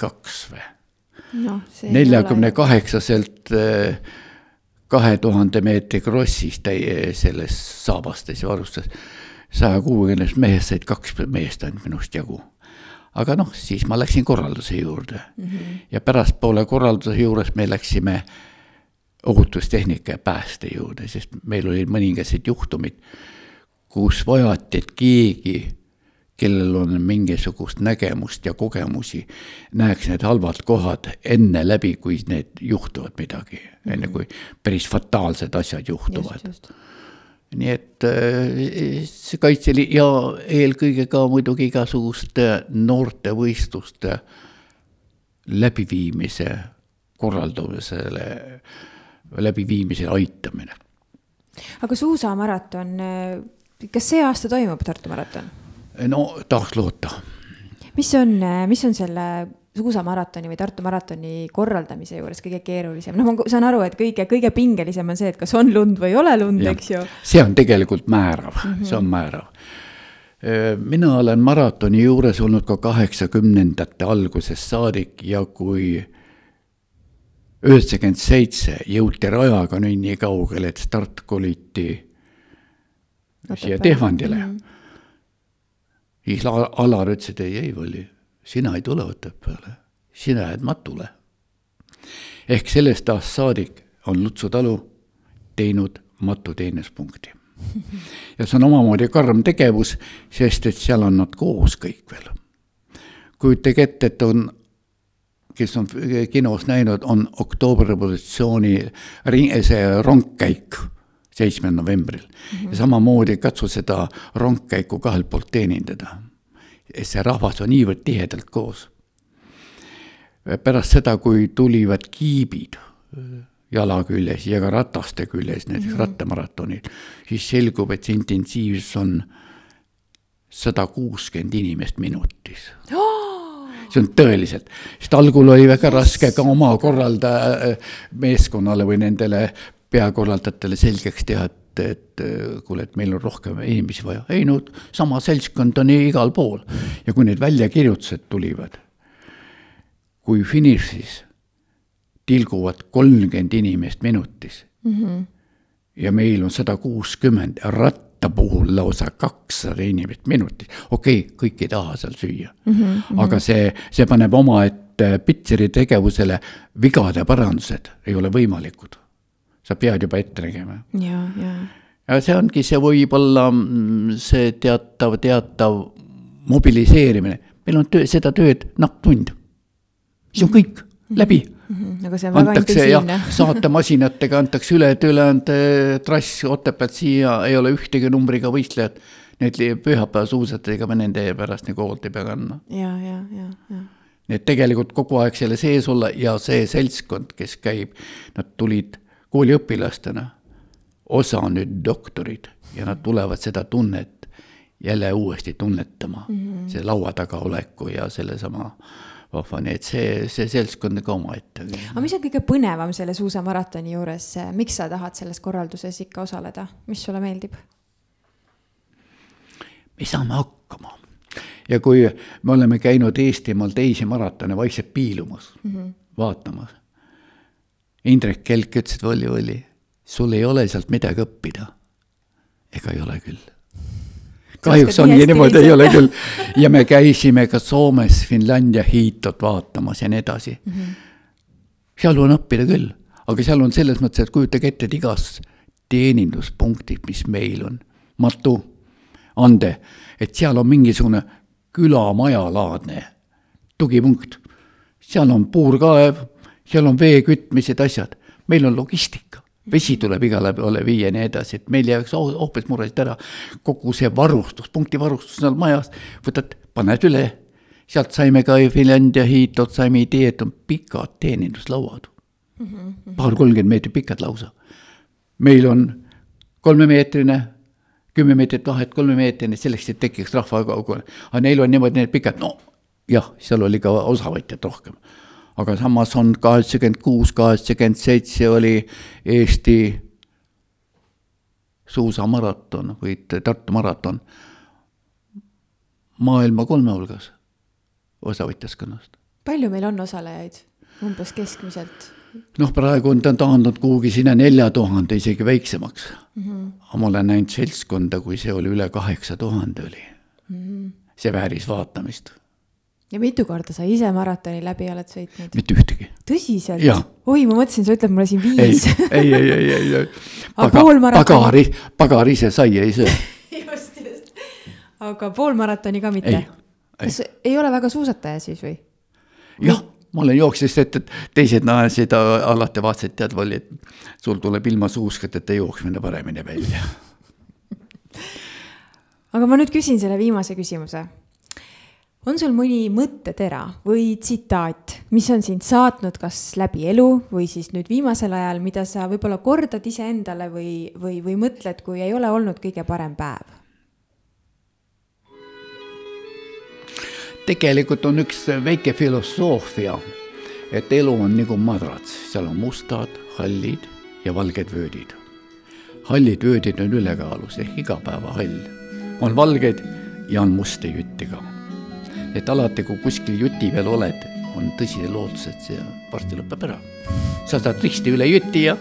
kaks või no, neljakümne kaheksaselt eh, kahe tuhande meetri krossis täie selles saabastes ja varustas. saja kuuekümnest mehest said kaks meest ainult minust jagu. Aga noh, siis ma läksin korralduse juurde mm -hmm. ja pärastpoole korralduse juures me läksime ohutustehnika ja pääste juurde, sest meil olid mõningased juhtumid, kus vajati, et keegi kellel on mingisugust nägemust ja kogemusi, näeks need halvad kohad enne läbi, kui need juhtuvad midagi mm, -hmm. enne kui päris fataalsed asjad juhtuvad. Nii et see Kaitseliit ja eelkõige ka muidugi igasuguste noortevõistluste läbiviimise korraldamisele, läbiviimisele aitamine. aga suusamaraton, kas see aasta toimub Tartu maraton? no tahaks loota. mis on, mis on selle suusamaratoni või Tartu maratoni korraldamise juures kõige keerulisem, noh, ma saan aru, et kõige, kõige pingelisem on see, et kas on lund või ei ole lund, eks ju. see on tegelikult määrav mm, -hmm. see on määrav. mina olen maratoni juures olnud ka kaheksakümnendate algusest saadik ja kui üheksakümmend seitse jõuti rajaga nüüd nii kaugele, et start koliti siia Tehvandile mm. -hmm siis Alar ütles, et ei, ei Volli, sina ei tule Otepääle, sina jääd Matule. ehk sellest aastast saadik on Lutsu talu teinud Matu teenuspunkti. ja see on omamoodi karm tegevus, sest et seal on nad koos kõik veel. kujutage ette, et on kes on kinos näinud, on oktoobrirevolutsiooni see rongkäik seitsmendal novembril mm. -hmm. ja samamoodi katsu seda rongkäiku kahelt poolt teenindada. See rahvas on niivõrd tihedalt koos. pärast seda, kui tulivad kiibid jala küljes ja ka rataste küljes, näiteks mm -hmm. rattamaratonil, siis selgub, et see intensiivsus on sada kuuskümmend inimest minutis oh! see on tõeliselt, sest algul oli väga raske ka oma korraldaja meeskonnale või nendele peakorraldajatele selgeks teha, et, et kuule, et meil on rohkem inimesi vaja. ei no sama seltskond on igal pool ja kui need väljakirjutused tulivad, kui finišis tilguvad kolmkümmend inimest minutis mm -hmm. ja meil on sada kuuskümmend, ratta puhul lausa kakssada inimest minutis, okei okay,, kõik ei taha seal süüa mm, -hmm. aga see, see paneb omaette pitseri tegevusele vigade parandused ei ole võimalikud sa pead juba ette nägema. ja, ja. ja see ongi see võib-olla mm, see teatav, teatav mobiliseerimine, meil on töö, seda tööd napp-tund. siis on kõik -hmm. läbi. -hmm. aga see on väga antakse, intensiivne. saatemasinatega antakse üle, et ülejäänud trass Otepäält siia ei ole ühtegi numbriga võistlejat. Need pühapäeva suusatajatega me nende pärast nagu hoolt ei pea kandma. ja, ja, ja, ja nii et tegelikult kogu aeg selle sees olla ja see seltskond, kes käib, nad tulid kooliõpilastena, osa on nüüd doktorid ja nad tulevad seda tunnet jälle uuesti tunnetama mm, -hmm. see laua taga oleku ja sellesama vahva, nii et see, see seltskond on ka omaette. aga mis on kõige põnevam selle suusamaratoni juures, miks sa tahad selles korralduses ikka osaleda, mis sulle meeldib? me saame hakkama ja kui me oleme käinud Eestimaal teisi maratone vaikselt piilumas mm, -hmm. vaatamas, Indrek Kelk ütles, et Volli, Volli, sul ei ole sealt midagi õppida. ega ei ole küll. kahjuks ongi niimoodi, ei ole küll. ja me käisime ka Soomes Finlandia hiitot vaatamas ja nii edasi mm. -hmm. seal on õppida küll, aga seal on selles mõttes, et kujutage ette, et igas teeninduspunktis, mis meil on, Matu, Ande, et seal on mingisugune külamajalaadne tugipunkt. seal on puurkaev seal on vee kütmised, asjad, meil on logistika, vesi tuleb igale poole viia ja nii edasi, et meil jääks hoopis muresid ära. kogu see varustus, punktivarustus seal majas, võtad, paned üle. sealt saime ka Finlandia hiidlod, saime idee, et on pikad teeninduslauad mm. -hmm. paar-kolmkümmend meetrit pikad lausa. meil on kolmemeetrine, kümme meetrit vahet, kolmemeetrine, selleks, et tekiks rahvakogu. aga neil on niimoodi need pikad, no jah, seal oli ka osavõtjat rohkem aga samas on kaheksakümmend kuus, kaheksakümmend seitse oli Eesti suusamaraton või Tartu maraton maailma kolme hulgas osavõtjaskonnast. palju meil on osalejaid umbes keskmiselt? noh, praegu on ta taandunud kuhugi sinna nelja tuhande, isegi väiksemaks mm. -hmm. aga ma olen näinud seltskonda, kui see oli üle kaheksa tuhande oli mm. -hmm. see vääris vaatamist ja mitu korda sa ise maratoni läbi oled sõitnud? mitte ühtegi. tõsiselt? oi, ma mõtlesin, sa ütled mulle siin viis. ei, ei, ei, ei, ei. Paga, pagari, pagar ise sai, ei söö just, just. aga poolmaratoni ka mitte? kas ei. ei ole väga suusataja siis või? jah, ma olen jooksjast, et, et teised naersid alati vaatasid, tead, Volli, et sul tuleb ilma suuskadeta jooksmine paremini välja aga ma nüüd küsin selle viimase küsimuse on sul mõni mõttetera või tsitaat, mis on sind saatnud kas läbi elu või siis nüüd viimasel ajal, mida sa võib-olla kordad iseendale või, või, või mõtled, kui ei ole olnud kõige parem päev? tegelikult on üks väike filosoofia, et elu on nagu madrats, seal on mustad, hallid ja valged vöödid. hallid vöödid on ülekaalus ehk igapäevahall, on valgeid ja on musti jütti ka et alati, kui kuskil juti peal oled, on tõsine lootus, et see varsti lõpeb ära. sa saad risti üle juti ja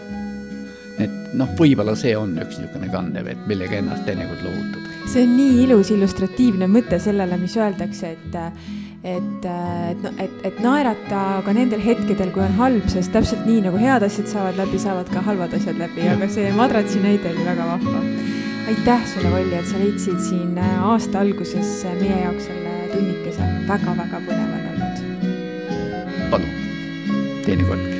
et noh, võib-olla see on üks niisugune kandev, et millega ennast teinekord lohutada. see on nii ilus illustratiivne mõte sellele, mis öeldakse, et et, et, et, et naerata ka nendel hetkedel, kui on halb, sest täpselt nii nagu head asjad saavad läbi, saavad ka halvad asjad läbi, aga see madratsi näide oli väga vahva. aitäh sulle, Volli, et sa leidsid siin aasta alguses meie jaoks selle tunnikese väga-väga põnev on olnud. palun, teinekordki.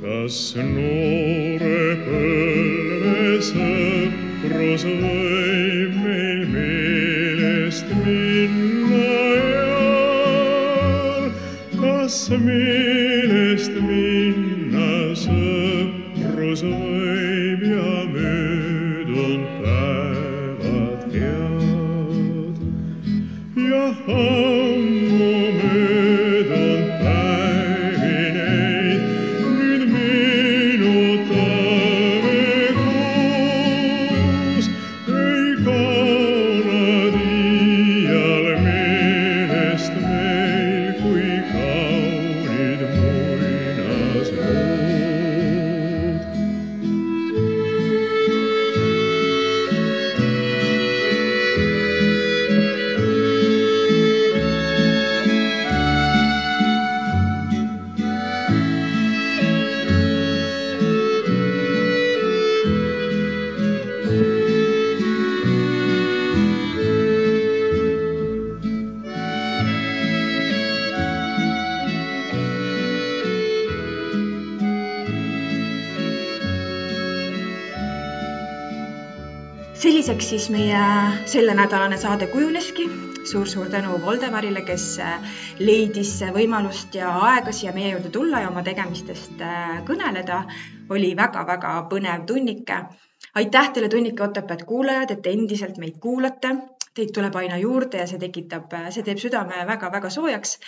kas noore põlve sõprus võib meil meelest minna ja kas meelest minna sõprus võib ja möödunud Hmm. Meie sellenädalane saade kujuneski suur-suur tänu Voldemarile, kes äh, leidis võimalust ja aega siia meie juurde tulla ja oma tegemistest äh, kõneleda. oli väga-väga põnev tunnike. aitäh teile, tunnike Otepääd kuulajad, et te endiselt meid kuulate. Teid tuleb aina juurde ja see tekitab, äh, see teeb südame väga-väga soojaks.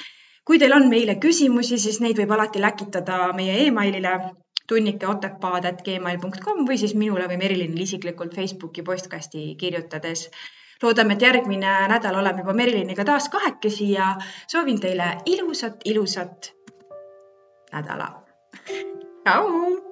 kui teil on meile küsimusi, siis neid võib alati läkitada meie emailile tunnikeotepad.gmail.com või siis minule või Merilinile isiklikult Facebooki postkasti kirjutades. loodame, et järgmine nädal oleme juba Meriliniga taas kahekesi ja soovin teile ilusat, ilusat nädala. tšau.